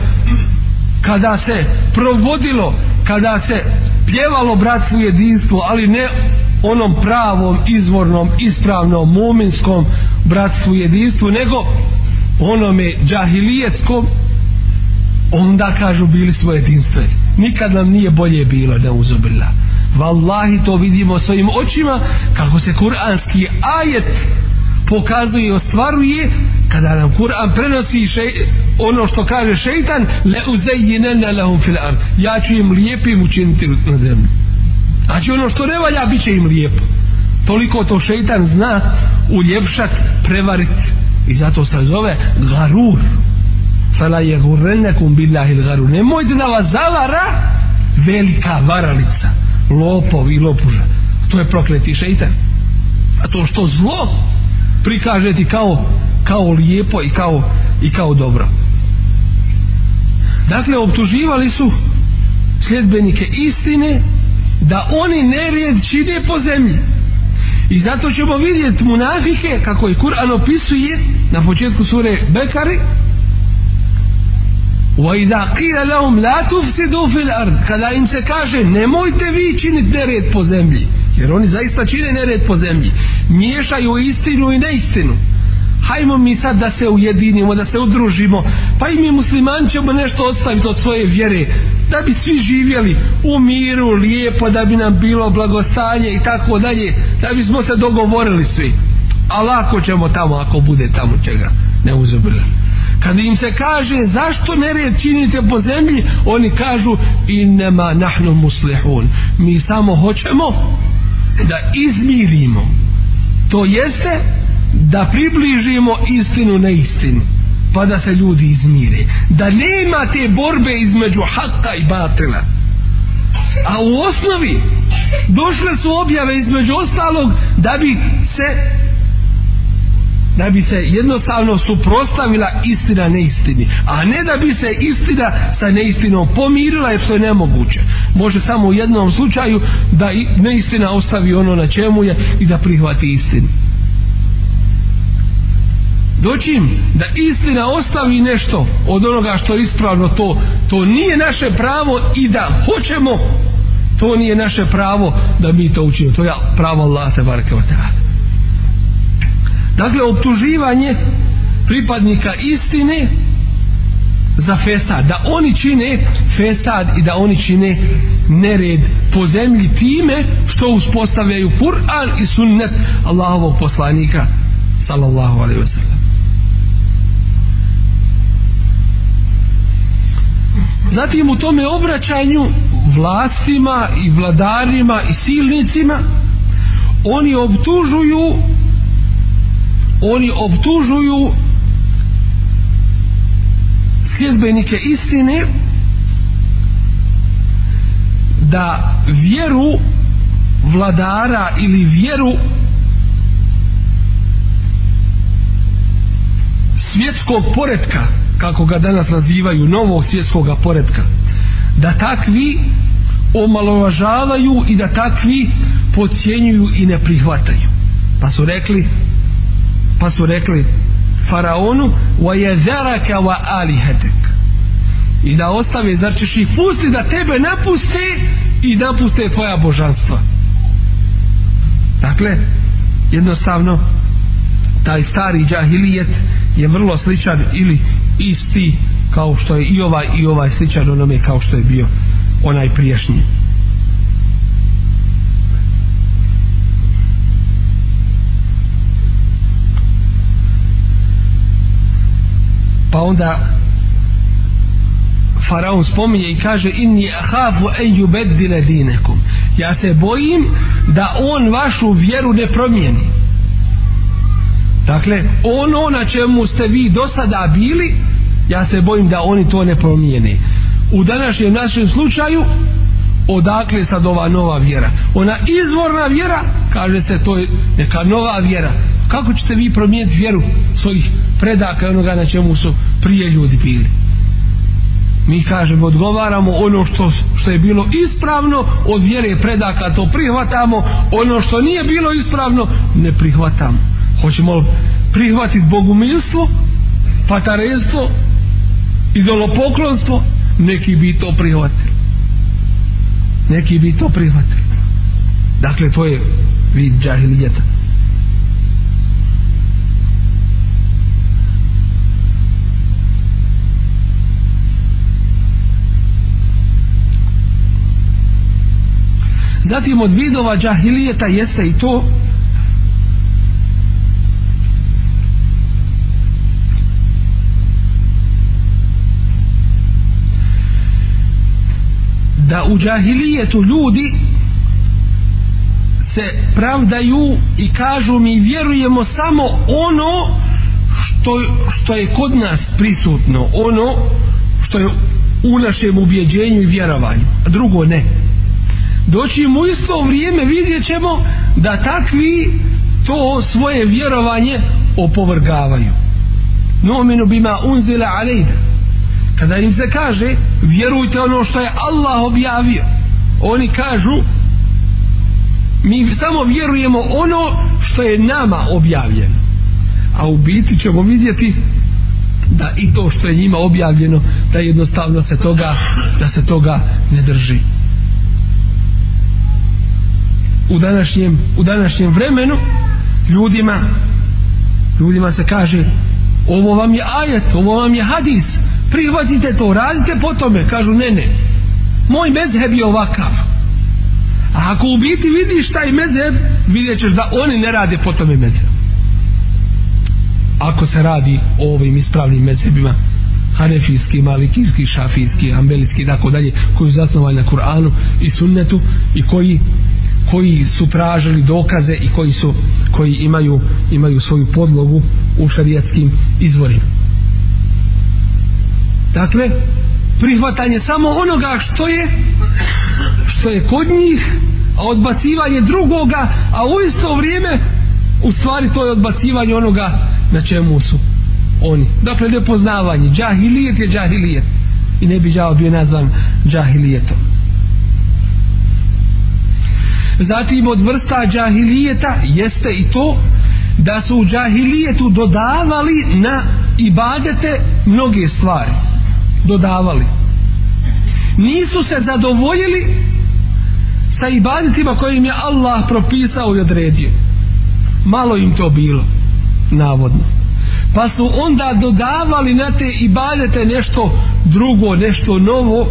kada se provodilo, kada se pjevalo bratstvo jedinstvo, ali ne onom pravom, izvornom, ispravnom, muminskom bratstvu jedinstvu, nego onome džahilijetskom, onda kažu bili smo jedinstveni. Nikad nam nije bolje bilo da uzobrila. Wallahi to vidimo svojim očima kako se kuranski ajet pokazuje i ostvaruje kada nam Kur'an prenosi še, ono što kaže šeitan le uzeyinene lehum fil ard ja ću im lijepim učiniti na zemlji znači ono što ne valja bit će im lijepo toliko to šeitan zna uljepšat, prevarit i zato se zove garur fala je gurrenekum billahi garur nemojte da vas zavara velika varalica lopovi i lopuža. To je prokleti šeitan. A to što zlo prikaže ti kao, kao lijepo i kao, i kao dobro. Dakle, optuživali su sljedbenike istine da oni nerijed čine po zemlji. I zato ćemo vidjeti munafike, kako je Kur'an opisuje na početku sure Bekari, وَإِذَا قِيلَ لَهُمْ لَا تُفْسِدُوا فِي الْأَرْضِ Kada im se kaže, nemojte vi činit nered po zemlji. Jer oni zaista čine nered po zemlji. Miješaju istinu i neistinu. Hajmo mi sad da se ujedinimo, da se udružimo. Pa i mi muslimani ćemo nešto odstaviti od svoje vjere. Da bi svi živjeli u miru, lijepo, da bi nam bilo blagostanje i tako dalje. Da bi smo se dogovorili svi. A lako ćemo tamo, ako bude tamo čega. Ne uzubrljamo kad im se kaže zašto nered činite po zemlji oni kažu inema nahnu muslihun mi samo hoćemo da izmirimo to jeste da približimo istinu na istinu pa da se ljudi izmire da nema te borbe između haka i batila a u osnovi došle su objave između ostalog da bi se da bi se jednostavno suprostavila istina neistini, a ne da bi se istina sa neistinom pomirila jer to je nemoguće. Može samo u jednom slučaju da neistina ostavi ono na čemu je i da prihvati istinu. Doćim da istina ostavi nešto od onoga što je ispravno to, to nije naše pravo i da hoćemo, to nije naše pravo da mi to učinimo. To je pravo Allah te barke o teatru dakle optuživanje pripadnika istine za fesad da oni čine fesad i da oni čine nered po zemlji time što uspostavljaju Kur'an i sunnet Allahovog poslanika sallallahu alaihi ve sellem zatim u tome obraćanju vlastima i vladarima i silnicima oni obtužuju oni obtužuju sljedbenike istine da vjeru vladara ili vjeru svjetskog poredka kako ga danas nazivaju novog svjetskog poredka da takvi omalovažavaju i da takvi pocijenjuju i ne prihvataju pa su rekli pa su rekli faraonu wa yadharaka wa alihatak i da ostave znači ih pusti da tebe napuste i da puste tvoja božanstva dakle jednostavno taj stari džahilijet je vrlo sličan ili isti kao što je i ovaj i ovaj sličan onome kao što je bio onaj priješnji. pa onda faraon spominje i kaže inni ahafu en yubaddila dinakum ja se bojim da on vašu vjeru ne promijeni dakle ono na čemu ste vi do sada bili ja se bojim da oni to ne promijene u današnjem našem slučaju odakle sad ova nova vjera ona izvorna vjera kaže se to je neka nova vjera kako ćete vi promijeniti vjeru svojih predaka i onoga na čemu su prije ljudi bili mi kažemo odgovaramo ono što, što je bilo ispravno od vjere predaka to prihvatamo ono što nije bilo ispravno ne prihvatamo hoćemo prihvatiti bogumilstvo patarenstvo idolopoklonstvo neki bi to prihvatili neki bi to prihvatili dakle to je vid džahilijeta zatim od vidova džahilijeta jeste i to da u džahilijetu ljudi se pravdaju i kažu mi vjerujemo samo ono što, što je kod nas prisutno ono što je u našem ubjeđenju i vjerovanju a drugo ne ne doći mu isto vrijeme vidjet ćemo da takvi to svoje vjerovanje opovrgavaju nominu bima unzila alejda kada im se kaže vjerujte ono što je Allah objavio oni kažu mi samo vjerujemo ono što je nama objavljeno a u biti ćemo vidjeti da i to što je njima objavljeno da jednostavno se toga da se toga ne drži u današnjem, u današnjem vremenu ljudima ljudima se kaže ovo vam je ajet, ovo vam je hadis prihvatite to, radite po tome kažu ne ne moj mezheb je ovakav a ako u biti vidiš taj mezheb vidjet ćeš da oni ne rade po tome mezheb ako se radi o ovim ispravnim mezhebima hanefijski, malikijski, šafijski, ambelijski i tako dalje, koji su zasnovali na Kur'anu i sunnetu i koji koji su tražili dokaze i koji su koji imaju imaju svoju podlogu u šerijatskim izvorima. Dakle, prihvatanje samo onoga što je što je kod njih, a odbacivanje drugoga, a u isto vrijeme u stvari to je odbacivanje onoga na čemu su oni. Dakle, nepoznavanje. Džahilijet je džahilijet. I ne bi džao bio nazvan džahilijetom zatim od vrsta džahilijeta jeste i to da su u džahilijetu dodavali na ibadete mnoge stvari dodavali nisu se zadovoljili sa ibadetima koje im je Allah propisao i odredio malo im to bilo navodno pa su onda dodavali na te ibadete nešto drugo, nešto novo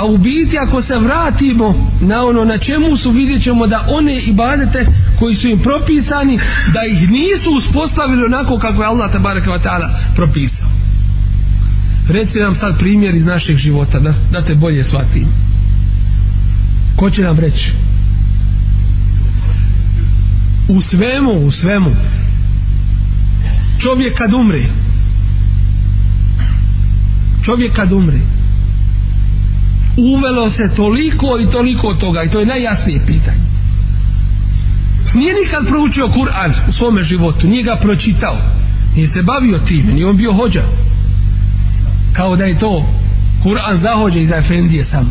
a u biti ako se vratimo na ono na čemu su vidjet ćemo da one ibadete koji su im propisani da ih nisu uspostavili onako kako je Allah tabaraka wa ta'ala propisao reci nam sad primjer iz našeg života da, da te bolje shvatim ko će nam reći u svemu u svemu čovjek kad umre čovjek kad umre uvelo se toliko i toliko toga i to je najjasnije pitanje nije nikad proučio Kur'an u svome životu, nije ga pročitao nije se bavio time, nije on bio hođa kao da je to Kur'an zahođe iza Efendije sam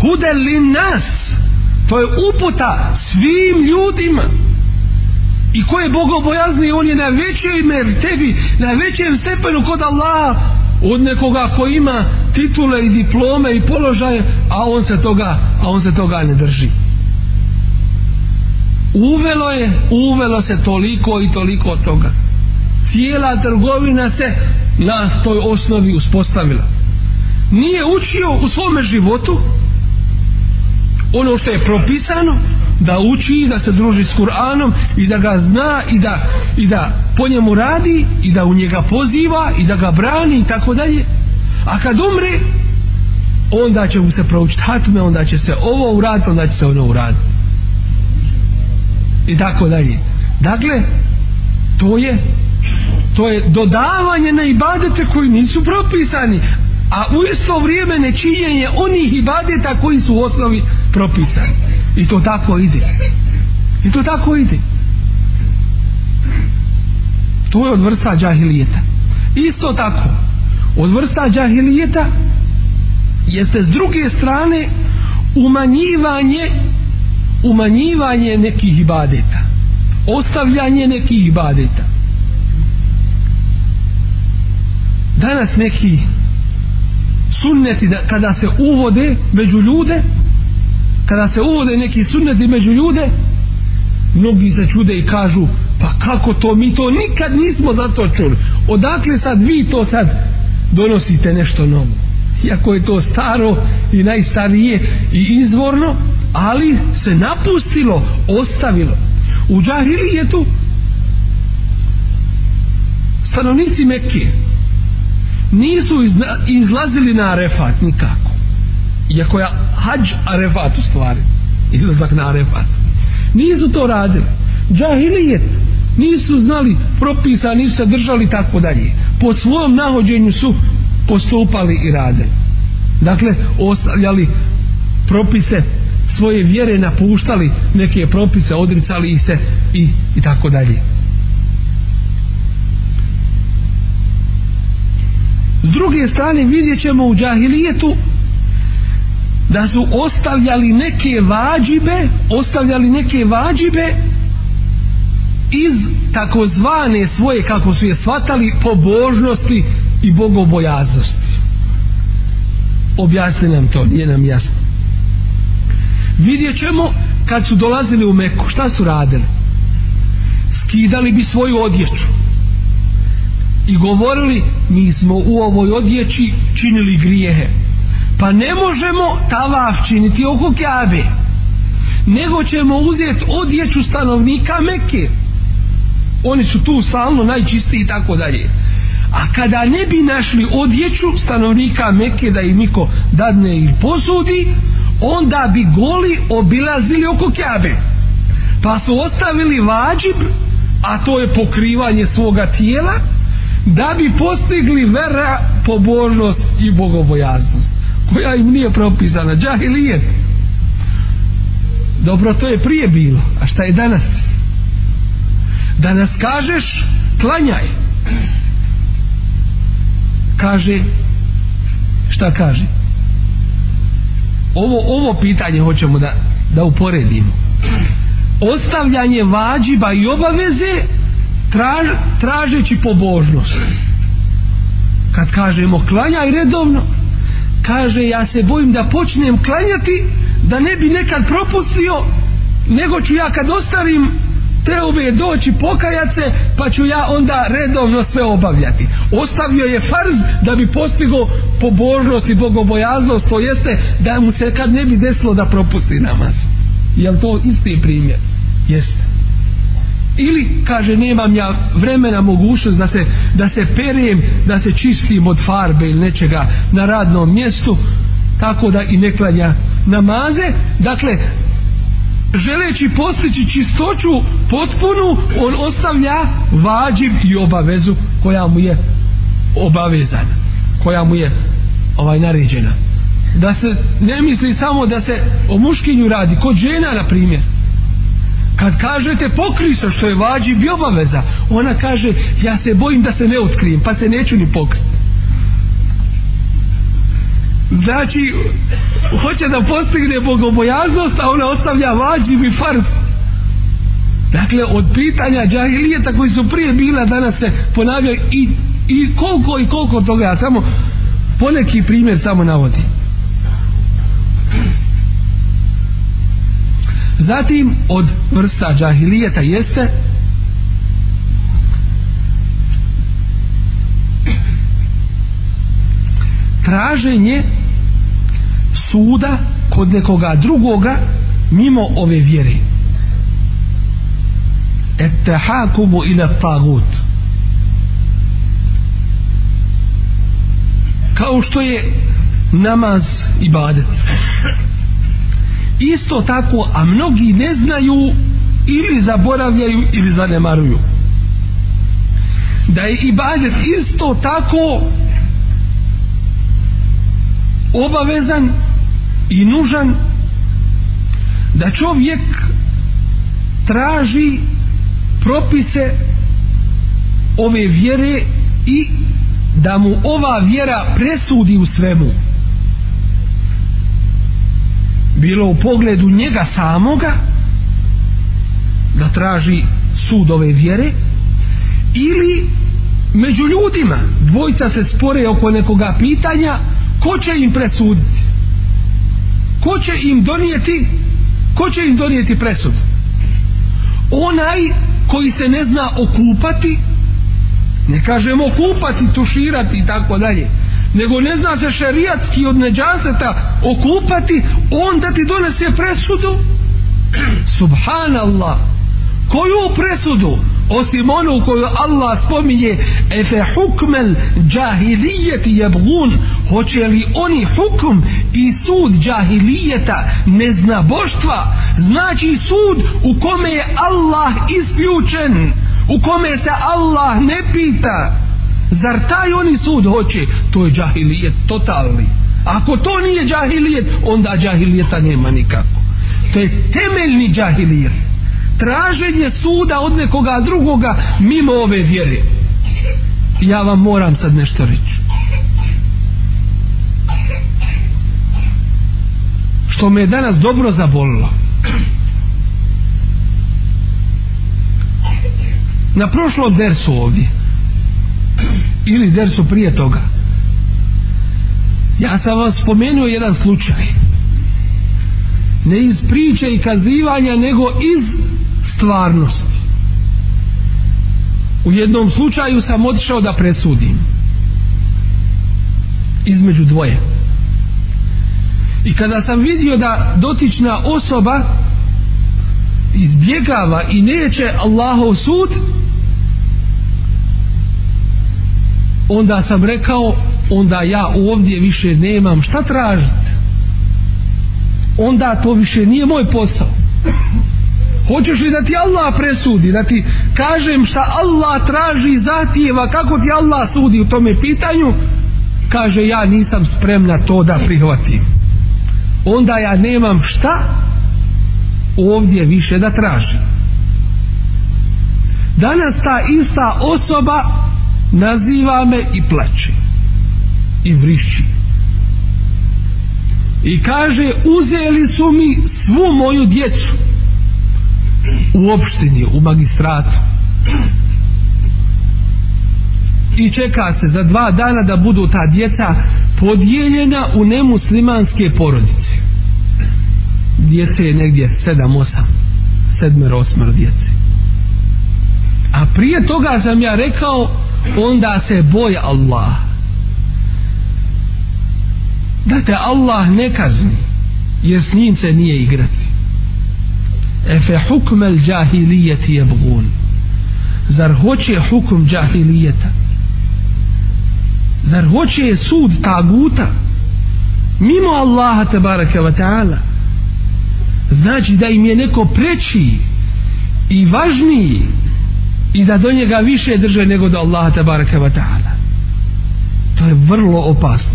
hudel li nas to je uputa svim ljudima i ko je bogobojazni on je na većoj mer tebi na većem stepenu kod Allaha od nekoga ko ima titule i diplome i položaje, a on se toga, a on se toga ne drži. Uvelo je, uvelo se toliko i toliko od toga. Cijela trgovina se na toj osnovi uspostavila. Nije učio u svome životu ono što je propisano, da uči, da se druži s Kur'anom i da ga zna i da, i da po njemu radi i da u njega poziva i da ga brani i tako dalje. A kad umre, onda će mu se proučiti hatme, onda će se ovo uraditi, onda će se ono uraditi. I tako dalje. Dakle, to je to je dodavanje na ibadete koji nisu propisani a u isto vrijeme nečinjenje onih ibadeta koji su u osnovi propisani I to tako ide. I to tako ide. To je od vrsta džahilijeta. Isto tako, od vrsta džahilijeta jeste s druge strane umanjivanje umanjivanje nekih ibadeta. Ostavljanje nekih ibadeta. Danas neki sunneti da, kada se uvode među ljude, kada se uvode neki sunneti među ljude mnogi se čude i kažu pa kako to mi to nikad nismo za to čuli odakle sad vi to sad donosite nešto novo iako je to staro i najstarije i izvorno ali se napustilo ostavilo u džahilijetu stanovnici Mekije nisu izlazili na arefat nikako je koja hađ arefat u stvari izlazak na arefat nisu to radili džahilijet nisu znali propisa nisu se držali tako dalje po svom nahođenju su postupali i radili dakle ostavljali propise svoje vjere napuštali neke propise odricali ih se i, i tako dalje s druge strane vidjet ćemo u džahilijetu da su ostavljali neke vađibe ostavljali neke vađibe iz takozvane svoje kako su je shvatali pobožnosti i bogobojaznosti objasni nam to nije nam jasno vidjet ćemo kad su dolazili u Meku šta su radili skidali bi svoju odjeću i govorili mi smo u ovoj odjeći činili grijehe pa ne možemo tavaf činiti oko Kjabe nego ćemo uzeti odjeću stanovnika Mekke oni su tu stalno najčistiji i tako dalje a kada ne bi našli odjeću stanovnika Mekke da im niko dadne ili posudi onda bi goli obilazili oko Kjabe pa su ostavili vađib a to je pokrivanje svoga tijela da bi postigli vera pobožnost i bogobojaznost koja im nije propisana džahilije dobro to je prije bilo a šta je danas danas kažeš klanjaj kaže šta kaže ovo, ovo pitanje hoćemo da, da uporedimo ostavljanje vađiba i obaveze traž, tražeći pobožnost kad kažemo klanjaj redovno kaže ja se bojim da počnem klanjati da ne bi nekad propustio nego ću ja kad ostavim te ove doći pokajat se pa ću ja onda redovno sve obavljati ostavio je farz da bi postigo pobožnost i bogobojaznost to jeste da mu se kad ne bi desilo da propusti namaz jel to isti primjer jeste ili kaže nemam ja vremena mogućnost da se, da se perijem da se čistim od farbe ili nečega na radnom mjestu tako da i ne klanja namaze dakle želeći postići čistoću potpunu on ostavlja vađib i obavezu koja mu je obavezana koja mu je ovaj naređena da se ne misli samo da se o muškinju radi kod žena na primjer kad kažete pokrij se što je vađi bi obaveza ona kaže ja se bojim da se ne otkrijem pa se neću ni pokriti znači hoće da postigne bogobojaznost a ona ostavlja vađi bi fars dakle od pitanja džahilijeta koji su prije bila danas se ponavljaju i, i koliko i koliko toga ja samo poneki primjer samo navodim Zatim od vrsta džahilijeta jeste traženje suda kod nekoga drugoga mimo ove vjere. Ettehakumu ila tagut. Kao što je namaz ibadet isto tako a mnogi ne znaju ili zaboravljaju ili zanemaruju da je ibadet isto tako obavezan i nužan da čovjek traži propise ove vjere i da mu ova vjera presudi u svemu bilo u pogledu njega samoga da traži sud ove vjere ili među ljudima dvojica se spore oko nekoga pitanja ko će im presuditi ko će im donijeti ko će im donijeti presud onaj koji se ne zna okupati ne kažemo okupati, tuširati i tako dalje nego ne zna se šerijatski od neđaseta okupati, on da ti donese presudu? [CLEARS THROAT] Subhanallah. Koju presudu? Osim onu koju Allah spominje, efe hukmel džahilijeti jebgun, hoće li oni hukm i sud džahilijeta nezna boštva, znači sud u kome je Allah isključen, u kome se Allah ne pita. Allah ne pita zar taj oni sud hoće to je džahilijet totalni ako to nije džahilijet onda džahilijeta nema nikako to je temeljni džahilijet traženje suda od nekoga drugoga mimo ove vjere ja vam moram sad nešto reći što me je danas dobro zabolilo na prošlom dersu ovdje ili dersu prije toga ja sam vam spomenuo jedan slučaj ne iz priče i kazivanja nego iz stvarnosti u jednom slučaju sam otišao da presudim između dvoje i kada sam vidio da dotična osoba izbjegava i neće Allahov sud, onda sam rekao onda ja ovdje više nemam šta tražiti onda to više nije moj posao hoćeš li da ti Allah presudi da ti kažem šta Allah traži zatijeva kako ti Allah sudi u tome pitanju kaže ja nisam spremna to da prihvatim onda ja nemam šta ovdje više da tražim danas ta ista osoba naziva me i plače i vrišći i kaže uzeli su mi svu moju djecu u opštini u magistratu i čeka se za dva dana da budu ta djeca podijeljena u nemuslimanske porodice djece je negdje sedam, osam sedmer, osmer djece a prije toga sam ja rekao onda se boj Allah da te Allah ne kazni jer s njim se nije igrati efe hukmel džahilijeti je bgun zar hoće hukum džahilijeta zar hoće sud taguta mimo Allaha te baraka wa ta'ala znači da im je neko preći i važniji i da do njega više drže nego do Allaha tabaraka wa ta'ala to je vrlo opasno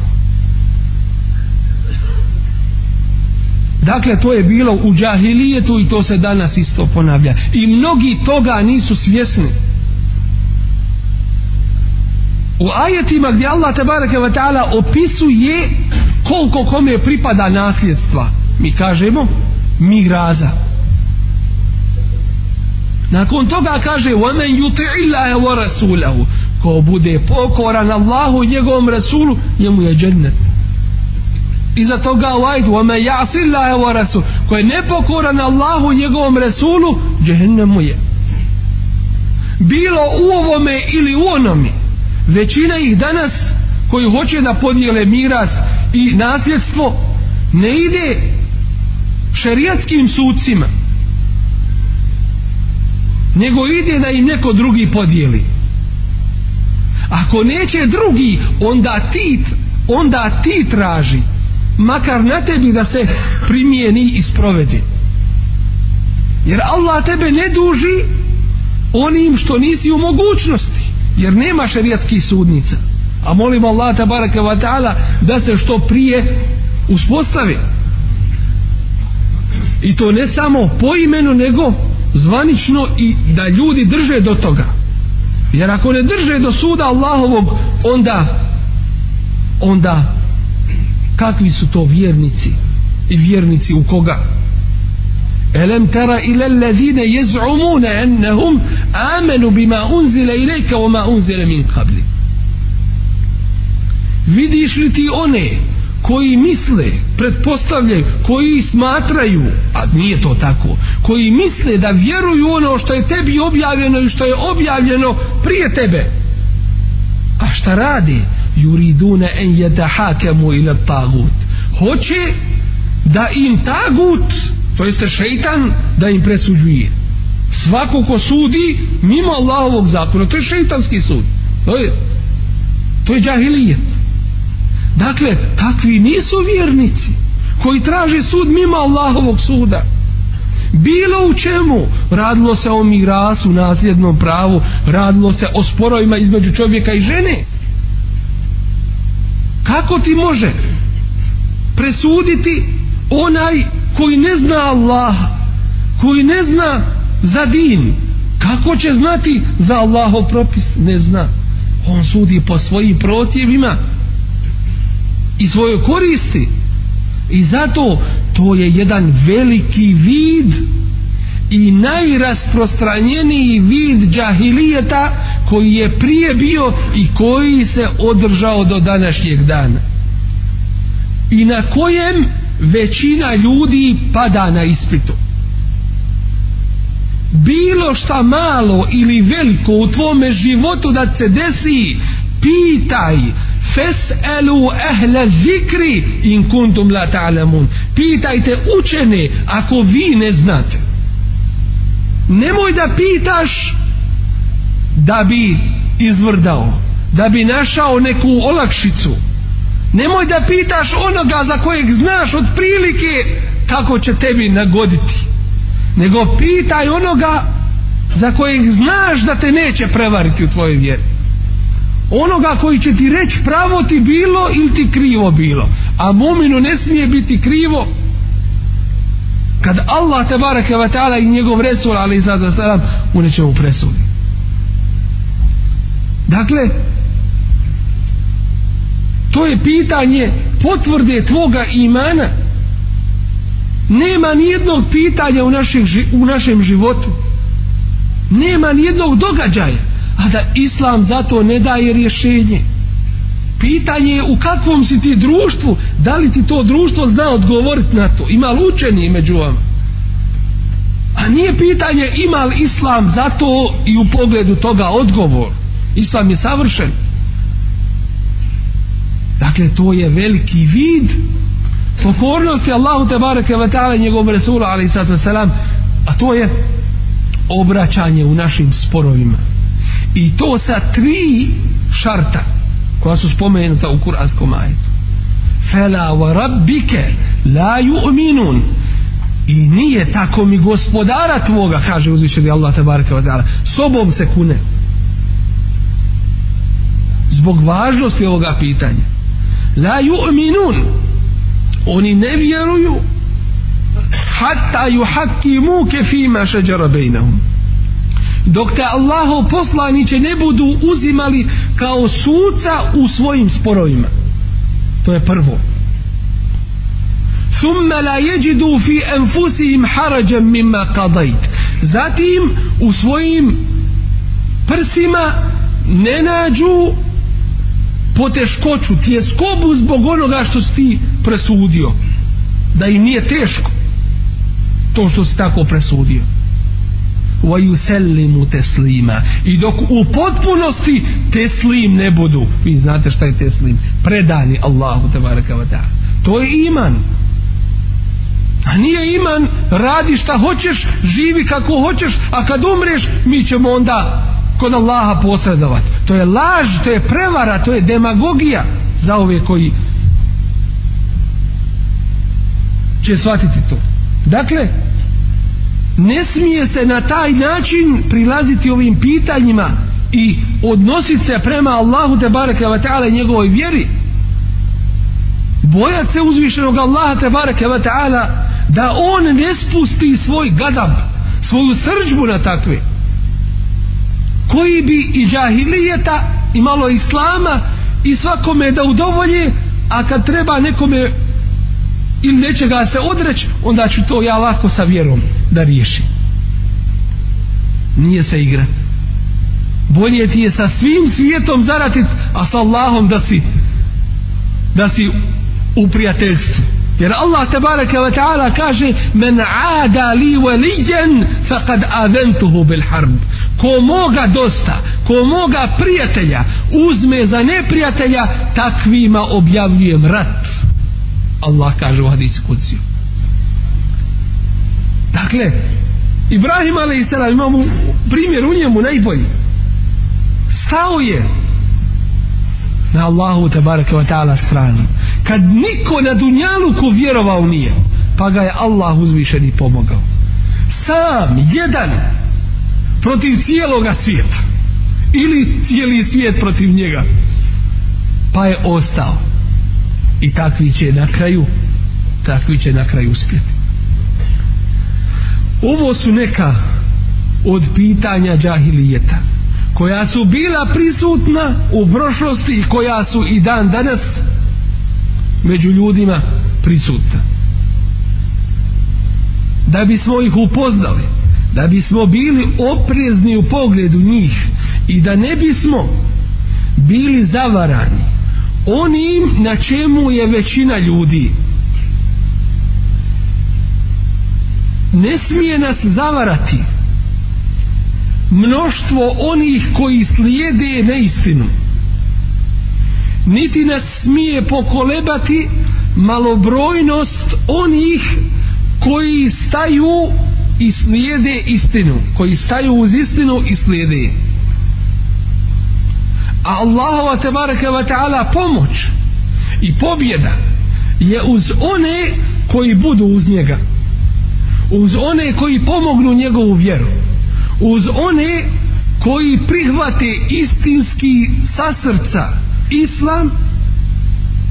dakle to je bilo u džahilijetu i to se danas isto ponavlja i mnogi toga nisu svjesni u ajetima gdje Allah tabaraka wa ta'ala opisuje koliko kome pripada nasljedstva mi kažemo mi graza Nakon toga kaže وَمَنْ يُطِعِ اللَّهَ وَرَسُولَهُ Ko bude pokoran Allahu njegovom Rasulu, njemu je džennet. I za toga uajt وَمَنْ يَعْصِ اللَّهَ وَرَسُولَهُ Ko je nepokoran Allahu njegovom Rasulu, džehennem mu je. Bilo u ovome ili u onome, većina ih danas koji hoće da podijele miras i nasljedstvo ne ide šerijatskim sucima, nego ide da im neko drugi podijeli. Ako neće drugi, onda ti, onda ti traži, makar na tebi da se primijeni i sprovedi. Jer Allah tebe ne duži onim što nisi u mogućnosti, jer nema šerijatski sudnica. A molim Allah tabaraka wa ta'ala da se što prije uspostavi. I to ne samo po imenu, nego zvanično i da ljudi drže do toga jer ako ne drže do suda Allahovog onda onda kakvi su to vjernici i vjernici u koga Elem tara ila alladhina yaz'umuna annahum amanu bima unzila ilayka wama unzila min qablik Vidiš li ti one koji misle, pretpostavljaju, koji smatraju, a nije to tako, koji misle da vjeruju ono što je tebi objavljeno i što je objavljeno prije tebe. A šta radi? Yuriduna en yatahakamu ila tagut. Hoće da im tagut, to jeste šeitan, da im presuđuje. Svako ko sudi mimo Allahovog zakona, to je šeitanski sud. To je, to je džahilijet. Dakle, takvi nisu vjernici koji traže sud mimo Allahovog suda. Bilo u čemu, radilo se o mirasu, nasljednom pravu, radilo se o sporovima između čovjeka i žene. Kako ti može presuditi onaj koji ne zna Allaha, koji ne zna za din, kako će znati za Allahov propis? Ne zna. On sudi po svojim protivima, i svoje koristi i zato to je jedan veliki vid i najrasprostranjeniji vid džahilijeta koji je prije bio i koji se održao do današnjeg dana i na kojem većina ljudi pada na ispitu bilo šta malo ili veliko u tvome životu da se desi pitaj Fes'elu ehle zikri in kuntum la ta'lamun. Pitajte učene ako vi ne znate. Nemoj da pitaš da bi izvrdao, da bi našao neku olakšicu. Nemoj da pitaš onoga za kojeg znaš od prilike kako će tebi nagoditi. Nego pitaj onoga za kojeg znaš da te neće prevariti u tvojoj vjeri onoga koji će ti reći pravo ti bilo ili ti krivo bilo a muminu ne smije biti krivo kad Allah te barake wa ta'ala i njegov resul ali i sada sadam u nečemu presudi dakle to je pitanje potvrde tvoga imana nema nijednog pitanja u, našeg, u našem životu nema nijednog događaja a da islam za to ne daje rješenje pitanje je u kakvom si ti društvu da li ti to društvo zna odgovoriti na to ima li učenje među vama a nije pitanje ima li islam za to i u pogledu toga odgovor islam je savršen dakle to je veliki vid pokornosti Allahu te bareke ve taala njegovom resulu alejhi salatu a to je obraćanje u našim sporovima i to sa tri šarta koja su spomenuta u kuranskom ajetu fela wa rabbike la yu'minun i nije tako mi gospodara tvoga kaže uzvišeni Allah tabaraka wa ta'ala sobom se kune zbog važnosti ovoga pitanja la yu'minun oni ne vjeruju hatta yuhakimuke fima šeđara bejnahum dok te Allaho poslaniće ne budu uzimali kao suca u svojim sporovima to je prvo thumma la yajidu fi anfusihim harajan mimma qadayt zatim u svojim prsima ne nađu poteškoću ti je skobu zbog onoga što si presudio da im nije teško to što si tako presudio وَيُسَلِّمُ تَسْلِيمًا I dok u potpunosti teslim ne budu. Vi znate šta je teslim. Predani Allahu tabaraka wa ta'ala. To je iman. A nije iman, radi šta hoćeš, živi kako hoćeš, a kad umreš, mi ćemo onda kod Allaha posredovat. To je laž, to je prevara, to je demagogija za ove koji će shvatiti to. Dakle, ne smije se na taj način prilaziti ovim pitanjima i odnositi se prema Allahu te bareke ve taala i njegovoj vjeri bojat se uzvišenog Allaha te bareke ve taala da on ne spusti svoj gadab svoju srđbu na takve koji bi i džahilijeta i malo islama i svakome da udovolje a kad treba nekome ili nečega se odreć onda ću to ja lako sa vjerom da riješi nije se igrat bolje ti je sa svim svijetom zaratit a sa Allahom da si da si u prijateljstvu jer Allah tabaraka wa ta'ala kaže men aada li velijen faqad aventuhu bil harb ko moga dosta ko moga prijatelja uzme za neprijatelja takvima objavljujem rat Allah kaže u hadisi kuciju Dakle, Ibrahim a.s. imamo primjer u njemu najbolji. Stao je na Allahu te barake wa ta'ala stranu. Kad niko na dunjalu ko vjerovao nije, pa ga je Allah uzvišen i pomogao. Sam, jedan, protiv cijeloga svijeta. Ili cijeli svijet protiv njega. Pa je ostao. I takvi će na kraju, takvi će na kraju uspjeti ovo su neka od pitanja džahilijeta koja su bila prisutna u prošlosti i koja su i dan danas među ljudima prisutna da bismo ih upoznali da bismo bili oprezni u pogledu njih i da ne bismo bili zavarani onim na čemu je većina ljudi ne smije nas zavarati mnoštvo onih koji slijede neistinu niti nas smije pokolebati malobrojnost onih koji staju i slijede istinu koji staju uz istinu i slijede a Allahova tabaraka wa ta'ala pomoć i pobjeda je uz one koji budu uz njega uz one koji pomognu njegovu vjeru uz one koji prihvate istinski sa srca islam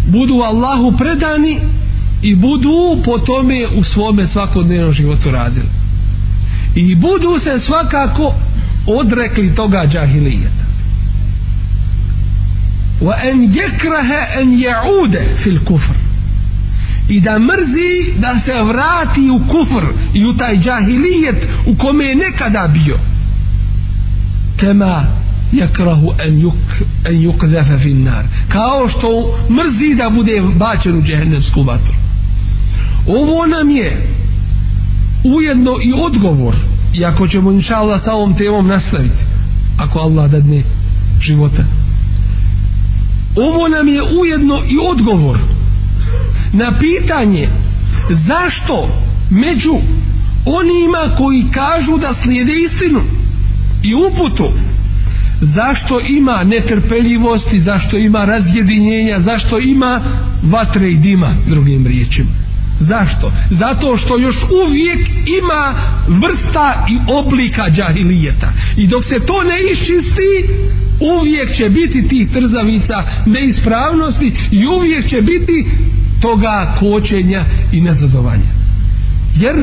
budu Allahu predani i budu po tome u svome svakodnevnom životu radili i budu se svakako odrekli toga džahilijeta wa en jekrahe en jaude fil kufr i da mrzi da se vrati u kufr i u taj džahilijet u kome je nekada bio kema jakrahu en, yuk, en yukzefe fin nar kao što mrzi da bude bačen u džahennemsku vatru ovo nam je ujedno i odgovor i ako ćemo inša Allah sa ovom temom nastaviti ako Allah dadne života ovo nam je ujedno i odgovor na pitanje zašto među onima koji kažu da slijede istinu i uputu zašto ima netrpeljivosti zašto ima razjedinjenja zašto ima vatre i dima drugim riječima zašto? zato što još uvijek ima vrsta i oblika džahilijeta i dok se to ne iščisti uvijek će biti tih trzavica neispravnosti i uvijek će biti toga kočenja i nezadovanja. Jer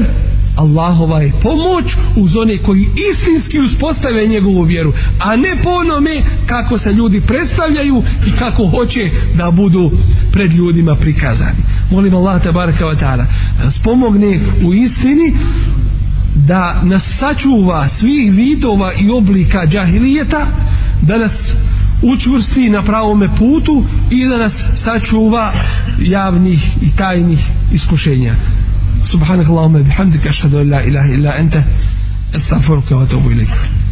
Allahova je pomoć uz one koji istinski uspostave njegovu vjeru, a ne po onome kako se ljudi predstavljaju i kako hoće da budu pred ljudima prikazani. Molim Allah te baraka vatala da nas pomogne u istini da nas sačuva svih vidova i oblika džahilijeta da nas učvrsti na pravome putu i da nas sačuva javnih i tajnih iskušenja. Subhanak Allahumma bihamdika ashhadu an la ilaha illa anta astaghfiruka wa atubu ilayk.